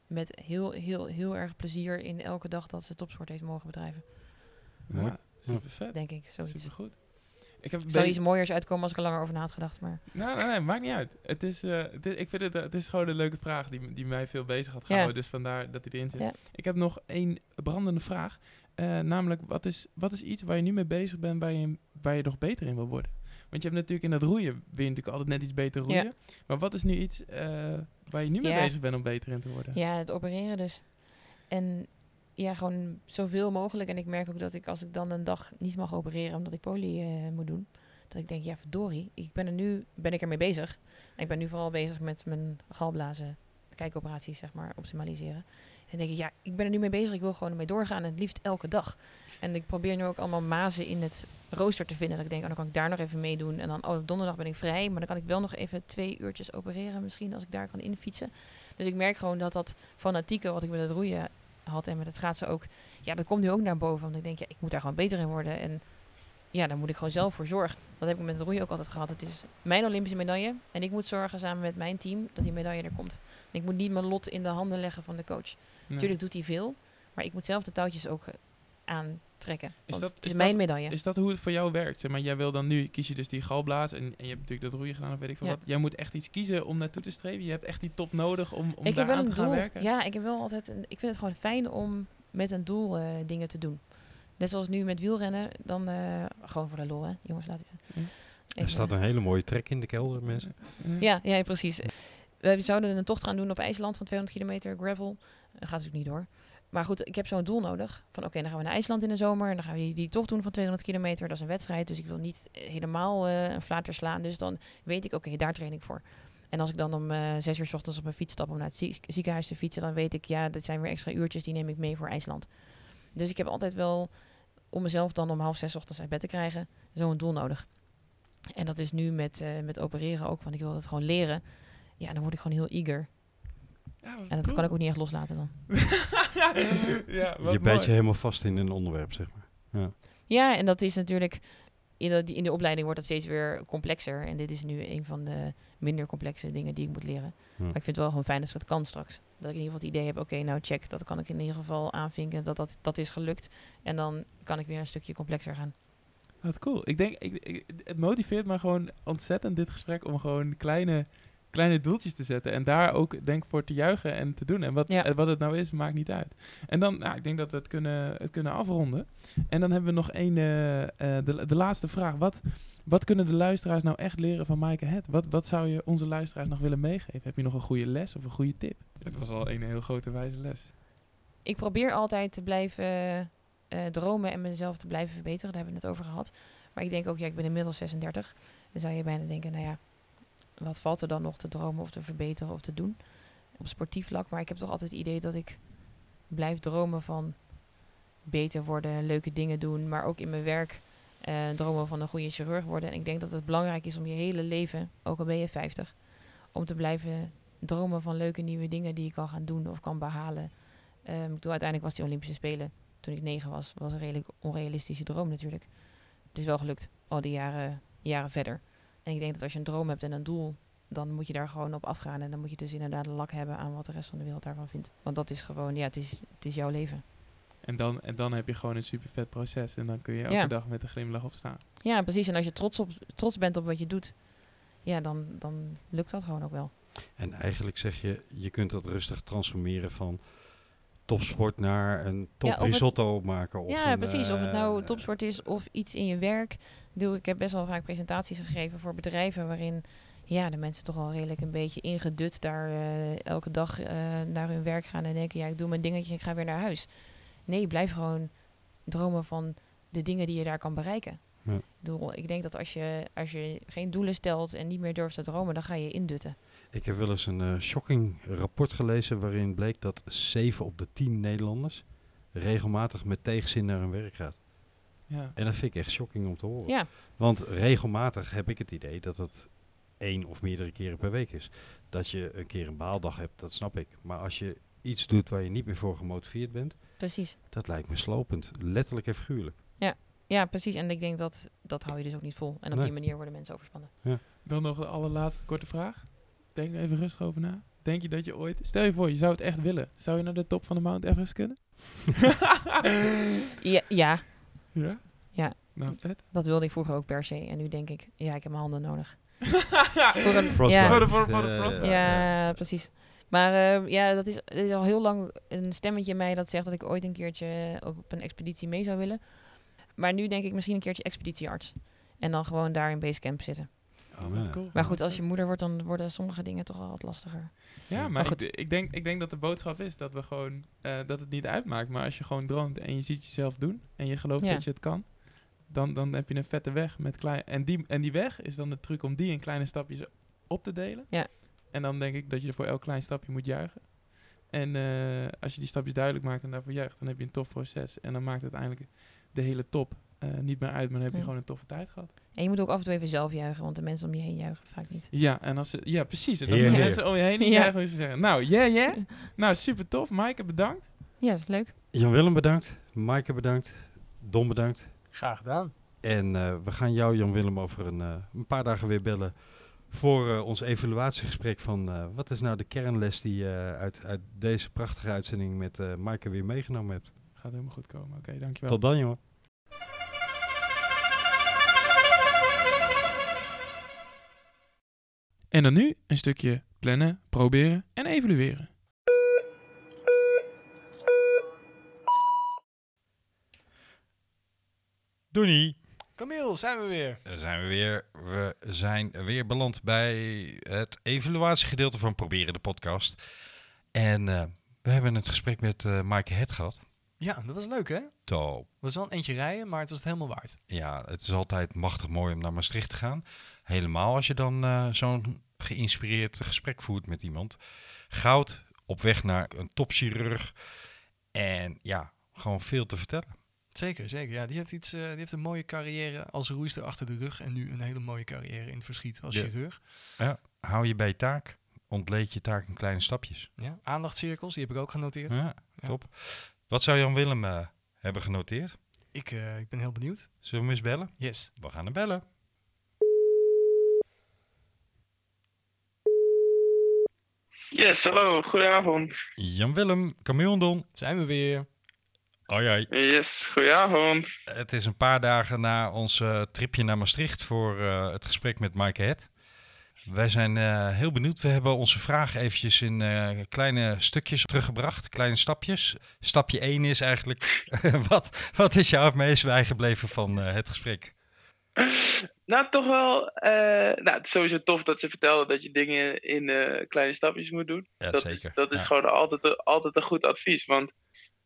[SPEAKER 7] Met heel, heel, heel erg plezier in elke dag dat ze topsport heeft mogen bedrijven.
[SPEAKER 3] Ja, super vet.
[SPEAKER 7] Denk ik, zoiets.
[SPEAKER 3] Super goed. Ik heb
[SPEAKER 7] zou iets mooiers uitkomen als ik er langer over na had gedacht. Maar
[SPEAKER 3] Nou, nee, nee, maakt niet uit. Het is, eh, het is, ik vind het, eh, het is gewoon een leuke vraag die, die mij veel bezig had
[SPEAKER 7] Ja.
[SPEAKER 3] gehouden. Dus vandaar dat hij erin zit.
[SPEAKER 7] Ja.
[SPEAKER 3] Ik heb nog één brandende vraag. Eh, namelijk, wat is, wat is iets waar je nu mee bezig bent waar je, waar je nog beter in wil worden? Want je hebt natuurlijk in dat roeien, wil je natuurlijk altijd net iets beter roeien.
[SPEAKER 7] Ja.
[SPEAKER 3] Maar wat is nu iets waar je nu mee bezig bent om beter in te worden?
[SPEAKER 7] ja, het opereren dus. En ja, gewoon zoveel mogelijk. En ik merk ook dat ik als ik dan een dag niet mag opereren omdat ik poli eh, moet doen. Dat ik denk, ja verdorie, ik ben er nu ben ik ermee bezig. En ik ben nu vooral bezig met mijn galblazen kijkoperaties, zeg maar, optimaliseren. En denk ik, ja, ik ben er nu mee bezig. Ik wil gewoon ermee doorgaan. En het liefst elke dag. En ik probeer nu ook allemaal mazen in het rooster te vinden. Dat ik denk, oh, dan kan ik daar nog even meedoen. En dan, oh, donderdag ben ik vrij. Maar dan kan ik wel nog even twee uurtjes opereren misschien. Als ik daar kan infietsen. Dus ik merk gewoon dat dat fanatieke wat ik met het roeien had en met het schaatsen ook. Ja, dat komt nu ook naar boven. Want ik denk, ja, ik moet daar gewoon beter in worden. En ja, daar moet ik gewoon zelf voor zorgen. Dat heb ik met het roeien ook altijd gehad. Het is mijn Olympische medaille. En ik moet zorgen samen met mijn team dat die medaille er komt. En ik moet niet mijn lot in de handen leggen van de coach.
[SPEAKER 3] Nee.
[SPEAKER 7] Natuurlijk doet hij veel. Maar ik moet zelf de touwtjes ook eh,
[SPEAKER 3] dat-
[SPEAKER 7] het is,
[SPEAKER 3] is
[SPEAKER 7] mijn
[SPEAKER 3] dat-
[SPEAKER 7] medaille.
[SPEAKER 3] Is dat hoe het voor jou werkt? Zeg maar, jij wil dan nu, kies je dus die galblaas en, en je hebt natuurlijk dat roeien gedaan of weet ik veel
[SPEAKER 7] Ja.
[SPEAKER 3] wat. Jij moet echt iets kiezen om naartoe te streven. Je hebt echt die top nodig om, om
[SPEAKER 7] ik
[SPEAKER 3] daar
[SPEAKER 7] heb wel
[SPEAKER 3] aan
[SPEAKER 7] een
[SPEAKER 3] te gaan
[SPEAKER 7] doel.
[SPEAKER 3] werken.
[SPEAKER 7] Ja, ik heb wel altijd. Een, ik vind het gewoon fijn om met een doel eh, dingen te doen. Net zoals nu met wielrennen, dan eh, gewoon voor de lol, hè? Jongens, laten we.
[SPEAKER 3] Ja.
[SPEAKER 1] Er staat een hele mooie trek in de kelder, mensen.
[SPEAKER 7] Ja, ja, precies. We zouden een tocht gaan doen op IJsland van 200 kilometer gravel. Dat gaat natuurlijk niet door. Maar goed, ik heb zo'n doel nodig. Van oké, dan gaan we naar IJsland in de zomer. En dan gaan we die, tocht doen van 200 kilometer. Dat is een wedstrijd. Dus ik wil niet eh, helemaal eh, een flater slaan. Dus dan weet ik, oké, daar train ik voor. En als ik dan om eh zes uur 's ochtends op mijn fiets stap om naar het zie- ziekenhuis te fietsen, dan weet ik, ja, dat zijn weer extra uurtjes, die neem ik mee voor IJsland. Dus ik heb altijd wel, om mezelf dan om half zes ochtends uit bed te krijgen, zo'n doel nodig. En dat is nu met, met opereren ook, want ik wil het gewoon leren. Ja, dan word ik gewoon heel eager.
[SPEAKER 3] Ja,
[SPEAKER 7] En dat
[SPEAKER 3] cool.
[SPEAKER 7] kan ik ook niet echt loslaten dan.
[SPEAKER 3] ja, wat
[SPEAKER 1] je bijt
[SPEAKER 3] mooi.
[SPEAKER 1] je helemaal vast in een onderwerp, zeg maar. Ja.
[SPEAKER 7] Ja, en dat is natuurlijk. In de, in de opleiding wordt dat steeds weer complexer. En dit is nu een van de minder complexe dingen die ik moet leren.
[SPEAKER 1] Ja.
[SPEAKER 7] Maar ik vind het wel gewoon fijn als het kan straks. Dat ik in ieder geval het idee heb, oké, nou check, dat kan ik in ieder geval aanvinken, dat, dat dat is gelukt. En dan kan ik weer een stukje complexer gaan.
[SPEAKER 3] Wat cool. Ik denk, ik, ik- het motiveert me gewoon ontzettend dit gesprek om gewoon kleine, kleine doeltjes te zetten. En daar ook denk voor te juichen en te doen. En wat,
[SPEAKER 7] Ja.
[SPEAKER 3] wat het nou is, maakt niet uit. En dan, nou, ik denk dat we het kunnen, het kunnen afronden. En dan hebben we nog één, eh, eh, de, de laatste vraag. Wat, wat kunnen de luisteraars nou echt leren van Maaike Het? Wat, wat zou je onze luisteraars nog willen meegeven? Heb je nog een goede les of een goede tip? Het was al een heel grote wijze les.
[SPEAKER 7] Ik probeer altijd te blijven eh, dromen en mezelf te blijven verbeteren. Daar hebben we het over gehad. Maar ik denk ook, ja, ik ben inmiddels 36. Dan zou je bijna denken, nou ja, wat valt er dan nog te dromen of te verbeteren of te doen op sportief vlak. Maar ik heb toch altijd het idee dat ik blijf dromen van beter worden, leuke dingen doen. Maar ook in mijn werk eh, dromen van een goede chirurg worden. En ik denk dat het belangrijk is om je hele leven, ook al ben je 50, om te blijven dromen van leuke nieuwe dingen die je kan gaan doen of kan behalen. Ehm, toen uiteindelijk was die Olympische Spelen, toen ik negen was, was een redelijk onrealistische droom natuurlijk. Het is wel gelukt, al die jaren, jaren verder. En ik denk dat als je een droom hebt en een doel, dan moet je daar gewoon op afgaan. En dan moet je dus inderdaad lak hebben aan wat de rest van de wereld daarvan vindt. Want dat is gewoon, ja, het is, het is jouw leven.
[SPEAKER 3] En dan, en dan heb je gewoon een super vet proces. En dan kun je elke
[SPEAKER 7] Ja.
[SPEAKER 3] dag met een glimlach opstaan.
[SPEAKER 7] Ja, precies. En als je trots, op, trots bent op wat je doet, ja, dan, dan lukt dat gewoon ook wel.
[SPEAKER 1] En eigenlijk zeg je, je kunt dat rustig transformeren van topsport naar een top
[SPEAKER 7] Ja, of het-
[SPEAKER 1] risotto maken. Of
[SPEAKER 7] ja,
[SPEAKER 1] een,
[SPEAKER 7] precies. Of het nou
[SPEAKER 1] eh,
[SPEAKER 7] topsport is of iets in je werk. Ik bedoel, Ik heb best wel vaak presentaties gegeven voor bedrijven waarin ja, de mensen toch al redelijk een beetje ingedut daar eh, elke dag eh, naar hun werk gaan en denken, ja, ik doe mijn dingetje, ik ga weer naar huis. Nee, blijf gewoon dromen van de dingen die je daar kan bereiken.
[SPEAKER 1] Ja.
[SPEAKER 7] Ik, bedoel, ik denk dat als je, als je geen doelen stelt en niet meer durft te dromen, dan ga je indutten.
[SPEAKER 1] Ik heb wel eens een eh, shocking rapport gelezen waarin bleek dat 7 op de 10 Nederlanders regelmatig met tegenzin naar hun werk gaat.
[SPEAKER 3] Ja.
[SPEAKER 1] En dat vind ik echt shocking om te horen.
[SPEAKER 7] Ja,
[SPEAKER 1] Want regelmatig heb ik het idee dat het één of meerdere keren per week is. Dat je een keer een baaldag hebt, dat snap ik. Maar als je iets doet waar je niet meer voor gemotiveerd bent,
[SPEAKER 7] precies.
[SPEAKER 1] dat lijkt me slopend. Letterlijk en figuurlijk.
[SPEAKER 7] Ja, precies. En ik denk dat dat hou je dus ook niet vol. En op
[SPEAKER 1] Nee.
[SPEAKER 7] die manier worden mensen overspannen.
[SPEAKER 3] Dan nog de allerlaatste korte vraag. Denk er even rustig over na. Denk je dat je ooit... Stel je voor, je zou het echt willen. Zou je naar de top van de Mount Everest kunnen?
[SPEAKER 7] Ja, ja,
[SPEAKER 3] ja?
[SPEAKER 7] Ja.
[SPEAKER 3] Nou, vet.
[SPEAKER 7] dat wilde ik vroeger ook per se. En nu denk ik, ja, ik heb mijn handen nodig.
[SPEAKER 3] Voor
[SPEAKER 7] een-
[SPEAKER 1] Frostbite.
[SPEAKER 7] ja.
[SPEAKER 3] Voor de- voor- voor de frostbite.
[SPEAKER 7] Ja, precies. Maar eh, ja, dat is, er is al heel lang een stemmetje in mij dat zegt dat ik ooit een keertje ook op een expeditie mee zou willen. Maar nu denk ik misschien een keertje expeditiearts. En dan gewoon daar in basecamp zitten.
[SPEAKER 3] Oh, cool.
[SPEAKER 7] Maar goed, als je moeder wordt, dan worden sommige dingen toch wel wat lastiger.
[SPEAKER 3] Ja, maar,
[SPEAKER 7] Maar goed.
[SPEAKER 3] ik, ik, denk, ik denk dat de boodschap is dat we gewoon eh, dat het niet uitmaakt. Maar als je gewoon droomt en je ziet jezelf doen en je gelooft
[SPEAKER 7] Ja.
[SPEAKER 3] dat je het kan, dan, dan heb je een vette weg met klein. En die, en die weg is dan de truc om die in kleine stapjes op te delen.
[SPEAKER 7] Ja.
[SPEAKER 3] En dan denk ik dat je voor elk klein stapje moet juichen. En eh, als je die stapjes duidelijk maakt en daarvoor juicht, dan heb je een tof proces. En dan maakt uiteindelijk de hele top eh, niet meer uit, maar dan heb je
[SPEAKER 7] Ja.
[SPEAKER 3] gewoon een toffe tijd gehad.
[SPEAKER 7] En je moet ook af en toe even zelf juichen, want de mensen om je heen juichen vaak niet.
[SPEAKER 3] Ja, en als ze, ja, precies. En als
[SPEAKER 1] Heer,
[SPEAKER 3] de
[SPEAKER 1] heer.
[SPEAKER 3] mensen om je heen niet
[SPEAKER 7] Ja.
[SPEAKER 3] juichen, moeten ze zeggen, nou, yeah, yeah. Nou, super tof. Maaike, bedankt.
[SPEAKER 7] Ja, dat is leuk.
[SPEAKER 1] Jan-Willem bedankt. Maaike bedankt. Don bedankt.
[SPEAKER 8] Graag gedaan.
[SPEAKER 1] En eh, we gaan jou, Jan-Willem, over een, eh, een paar dagen weer bellen voor eh, ons evaluatiegesprek van eh, wat is nou de kernles die je uit, uit deze prachtige uitzending met eh Maaike weer meegenomen hebt.
[SPEAKER 3] Gaat helemaal goed komen. Oké, dankjewel.
[SPEAKER 1] Tot dan, jongen.
[SPEAKER 3] En dan nu een stukje plannen, proberen en evalueren.
[SPEAKER 1] Doei.
[SPEAKER 8] Camille, zijn we weer.
[SPEAKER 9] Daar zijn we weer. We zijn weer beland bij het evaluatiegedeelte van Proberen de podcast. En eh, we hebben het gesprek met eh Maaike Het gehad.
[SPEAKER 8] Ja, dat was leuk hè?
[SPEAKER 9] Top.
[SPEAKER 8] was wel een eentje rijden, maar het was het helemaal waard.
[SPEAKER 9] Ja, het is altijd machtig mooi om naar Maastricht te gaan. Helemaal als je dan eh, zo'n geïnspireerd gesprek voert met iemand. Goud, op weg naar een topchirurg. En ja, gewoon veel te vertellen.
[SPEAKER 8] Zeker, zeker. Ja, die heeft, iets, eh, die heeft een mooie carrière als roeister achter de rug en nu een hele mooie carrière in het verschiet als
[SPEAKER 9] Ja.
[SPEAKER 8] chirurg.
[SPEAKER 9] Hou je bij je taak. Ontleed je taak in kleine stapjes.
[SPEAKER 8] Ja, aandachtscirkels, die heb ik ook genoteerd.
[SPEAKER 9] Ja, top. Wat zou Jan Willem eh, hebben genoteerd?
[SPEAKER 8] Ik, eh, ik ben heel benieuwd.
[SPEAKER 9] Zullen we hem eens bellen?
[SPEAKER 8] Yes.
[SPEAKER 9] We gaan hem bellen. Yes, hallo, goedenavond.
[SPEAKER 1] Jan-Willem, Camillon
[SPEAKER 10] Zijn we weer.
[SPEAKER 1] Oh ja,
[SPEAKER 9] Yes, goedenavond.
[SPEAKER 1] het is een paar dagen na ons eh, tripje naar Maastricht voor eh, het gesprek met Maaike Het. Wij zijn eh, heel benieuwd. We hebben onze vraag eventjes in eh, kleine stukjes teruggebracht, kleine stapjes. Stapje 1 is eigenlijk, wat, wat is jou het meest bijgebleven van eh, het gesprek?
[SPEAKER 9] Nou, toch wel. nou, het is sowieso tof dat ze vertellen dat je dingen in kleine stapjes moet doen.
[SPEAKER 1] Ja,
[SPEAKER 9] dat
[SPEAKER 1] zeker.
[SPEAKER 9] Is, dat is gewoon altijd, altijd een goed advies. Want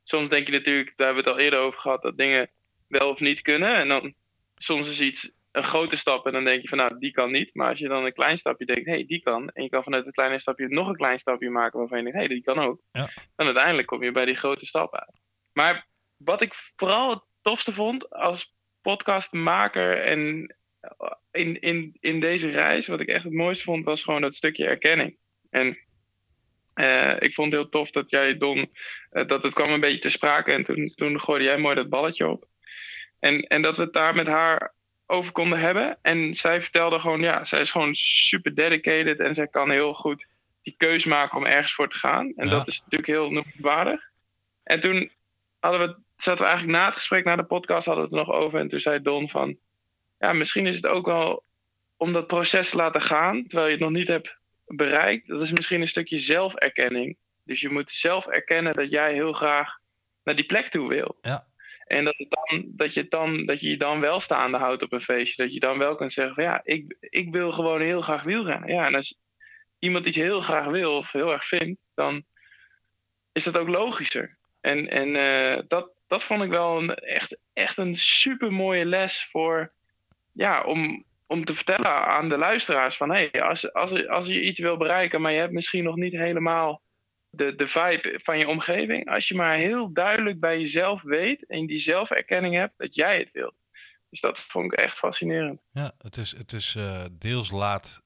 [SPEAKER 9] soms denk je natuurlijk, daar hebben we het al eerder over gehad, dat dingen wel of niet kunnen. En dan soms is iets een grote stap en dan denk je van nou, die kan niet. Maar als je dan een klein stapje denkt, hé, hey, die kan. En je kan vanuit het kleine stapje nog een klein stapje maken waarvan je denkt, hé, hey, die kan ook.
[SPEAKER 1] Ja.
[SPEAKER 9] Dan uiteindelijk kom je bij die grote stap uit. Maar wat ik vooral het tofste vond als podcastmaker en in, in, in deze reis, wat ik echt het mooiste vond, was gewoon dat stukje erkenning. En eh, ik vond het heel tof dat jij, Don, eh, dat het kwam een beetje te sprake en toen, toen gooide jij mooi dat balletje op. En, en dat we het daar met haar over konden hebben. En zij vertelde gewoon, ja, zij is gewoon super dedicated en zij kan heel goed die keus maken om ergens voor te gaan. En
[SPEAKER 1] Ja.
[SPEAKER 9] dat is natuurlijk heel noemenswaardig. En toen hadden we, zaten we eigenlijk na het gesprek, na de podcast, hadden we het er nog over. En toen zei Don van, ja, misschien is het ook wel om dat proces te laten gaan, terwijl je het nog niet hebt bereikt. Dat is misschien een stukje zelferkenning. Dus je moet zelf erkennen dat jij heel graag naar die plek toe wil.
[SPEAKER 1] Ja.
[SPEAKER 9] En dat, dan, dat, je dan, dat je je dan wel staande houdt op een feestje. Dat je dan wel kunt zeggen van ja, ik, ik wil gewoon heel graag wielrennen. Ja, en als iemand iets heel graag wil of heel erg vindt, dan is dat ook logischer. En, en eh, dat, dat vond ik wel een, echt, echt een super mooie les voor, ja, om, om te vertellen aan de luisteraars van hé, hey, als, als, als je iets wil bereiken, maar je hebt misschien nog niet helemaal de, de vibe van je omgeving, als je maar heel duidelijk bij jezelf weet en die zelferkenning hebt dat jij het wilt. Dus dat vond ik echt fascinerend.
[SPEAKER 1] Ja, het is, het is eh, deels laat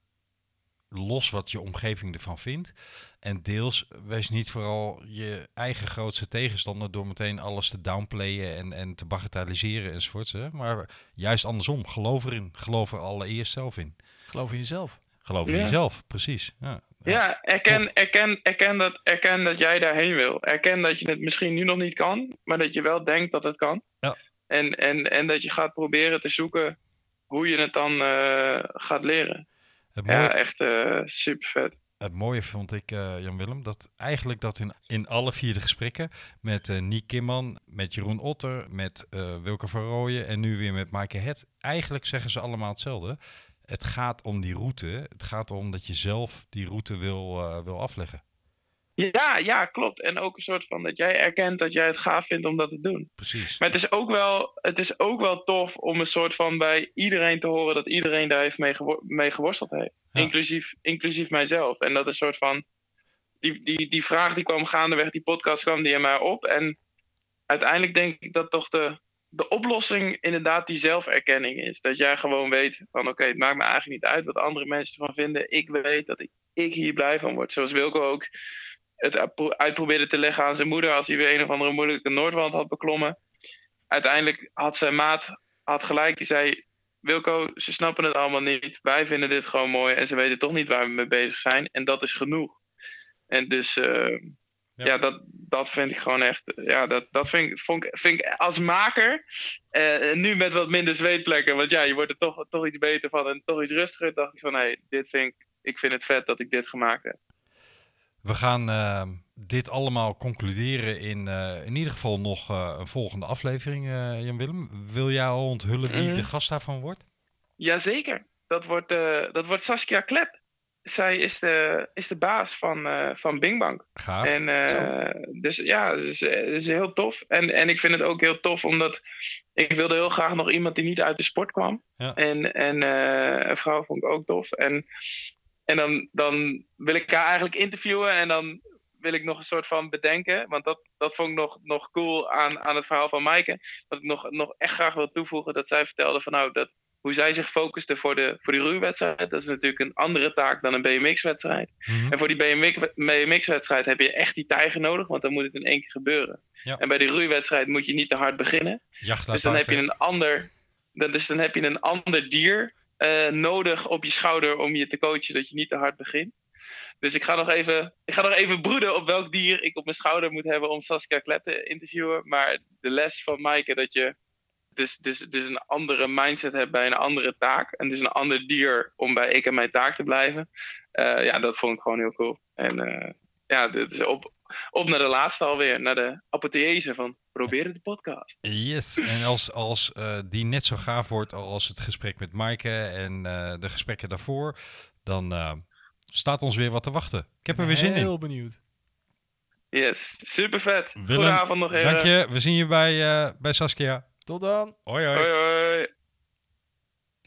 [SPEAKER 1] los wat je omgeving ervan vindt. En deels wees niet vooral je eigen grootste tegenstander door meteen alles te downplayen en, en te bagatelliseren enzovoort. Hè? Maar juist andersom, geloof erin. Geloof er allereerst zelf in.
[SPEAKER 8] Geloof in jezelf.
[SPEAKER 1] Geloof in
[SPEAKER 9] Ja.
[SPEAKER 1] jezelf, precies. Ja,
[SPEAKER 9] Ja, erken, erken, erken, dat, erken dat jij daarheen wil. Erken dat je het misschien nu nog niet kan, maar dat je wel denkt dat het kan.
[SPEAKER 1] Ja.
[SPEAKER 9] En, en, en dat je gaat proberen te zoeken hoe je het dan eh, gaat leren.
[SPEAKER 1] Het mooie,
[SPEAKER 9] Ja, echt eh, super vet.
[SPEAKER 1] het mooie vond ik, eh, Jan-Willem, dat eigenlijk dat in, in alle vier de gesprekken met eh Niek Kimman, met Jeroen Otter, met Wilke van Rooyen en nu weer met Maaike Het, eigenlijk zeggen ze allemaal hetzelfde. Het gaat om die route. Het gaat om dat je zelf die route wil, eh, wil afleggen.
[SPEAKER 9] Ja, ja, klopt. En ook een soort van dat jij erkent dat jij het gaaf vindt om dat te doen.
[SPEAKER 1] Precies.
[SPEAKER 9] Maar het is ook wel, het is ook wel tof om een soort van bij iedereen te horen dat iedereen daar heeft mee, gewo- mee geworsteld heeft.
[SPEAKER 1] Ja.
[SPEAKER 9] Inclusief, inclusief mijzelf. En dat is een soort van. Die, die, die vraag die kwam gaandeweg, die podcast kwam die in mij op. En uiteindelijk denk ik dat toch de, de oplossing inderdaad die zelferkenning is. Dat jij gewoon weet van oké, het maakt me eigenlijk niet uit wat andere mensen ervan vinden. Ik weet dat ik, ik hier blij van word. Zoals Wilco ook het uitpro- uitprobeerde te leggen aan zijn moeder als hij weer een of andere moeilijke Noordwand had beklommen. Uiteindelijk had zijn maat had gelijk. Die zei: Wilco, ze snappen het allemaal niet. Wij vinden dit gewoon mooi en ze weten toch niet waar we mee bezig zijn. En dat is genoeg. En dus eh,
[SPEAKER 1] Ja.
[SPEAKER 9] ja, dat, dat vind ik gewoon echt. Ja, dat, dat vind, ik, vond ik, vind ik als maker. eh, nu met wat minder zweetplekken. Want ja, je wordt er toch, toch iets beter van en toch iets rustiger. Dacht ik van: hé, hey, dit vind ik. Ik vind het vet dat ik dit gemaakt heb.
[SPEAKER 1] We gaan eh, dit allemaal concluderen in eh, in ieder geval nog eh, een volgende aflevering, Jan-Willem. Wil jij al onthullen wie
[SPEAKER 9] Mhm.
[SPEAKER 1] de gast daarvan wordt?
[SPEAKER 9] Jazeker, dat wordt, dat wordt Saskia Klep. Zij is de, is de baas van, eh van Bing Bang.
[SPEAKER 1] Gaaf.
[SPEAKER 9] En eh, dus ja, het is, het is heel tof. En, en ik vind het ook heel tof omdat ik wilde heel graag nog iemand die niet uit de sport kwam.
[SPEAKER 1] Ja.
[SPEAKER 9] En, en eh, een vrouw vond ik ook tof. En, en dan, dan wil ik haar eigenlijk interviewen en dan wil ik nog een soort van bedenken. Want dat, dat vond ik nog, nog cool aan, aan het verhaal van Maaike. Dat ik nog, nog echt graag wil toevoegen dat zij vertelde van nou, dat, hoe zij zich focuste voor, de, voor die roeiwedstrijd. Dat is natuurlijk een andere taak dan een BMX-wedstrijd.
[SPEAKER 1] Mhm.
[SPEAKER 9] En voor die BMX-wedstrijd heb je echt die tijger nodig, want dan moet het in één keer gebeuren.
[SPEAKER 1] Ja.
[SPEAKER 9] En bij die roeiwedstrijd moet je niet te hard beginnen.
[SPEAKER 1] Jacht
[SPEAKER 9] Dus dan heb je een ander, dan, dus dan heb je een ander dier eh, nodig op je schouder om je te coachen dat je niet te hard begint. Dus ik ga, nog even, ik ga nog even broeden op welk dier ik op mijn schouder moet hebben om Saskia Klep te interviewen. Maar de les van Maaike dat je dus, dus, dus een andere mindset hebt bij een andere taak. En dus een ander dier om bij ik en mijn taak te blijven. Eh, ja, dat vond ik gewoon heel cool. En eh, ja, dit is op, op naar de laatste alweer. Naar de apotheose van Proberen de podcast.
[SPEAKER 1] Yes, en als, als eh, die net zo gaaf wordt als het gesprek met Maaike en eh, de gesprekken daarvoor, dan eh, staat ons weer wat te wachten. Ik heb er weer zin in.
[SPEAKER 8] Heel benieuwd.
[SPEAKER 9] Yes, super vet.
[SPEAKER 1] Willem,
[SPEAKER 9] Goedenavond nog even.
[SPEAKER 1] Dank je, we zien je bij, eh, bij Saskia.
[SPEAKER 8] Tot dan.
[SPEAKER 1] Hoi hoi.
[SPEAKER 9] Hoi hoi.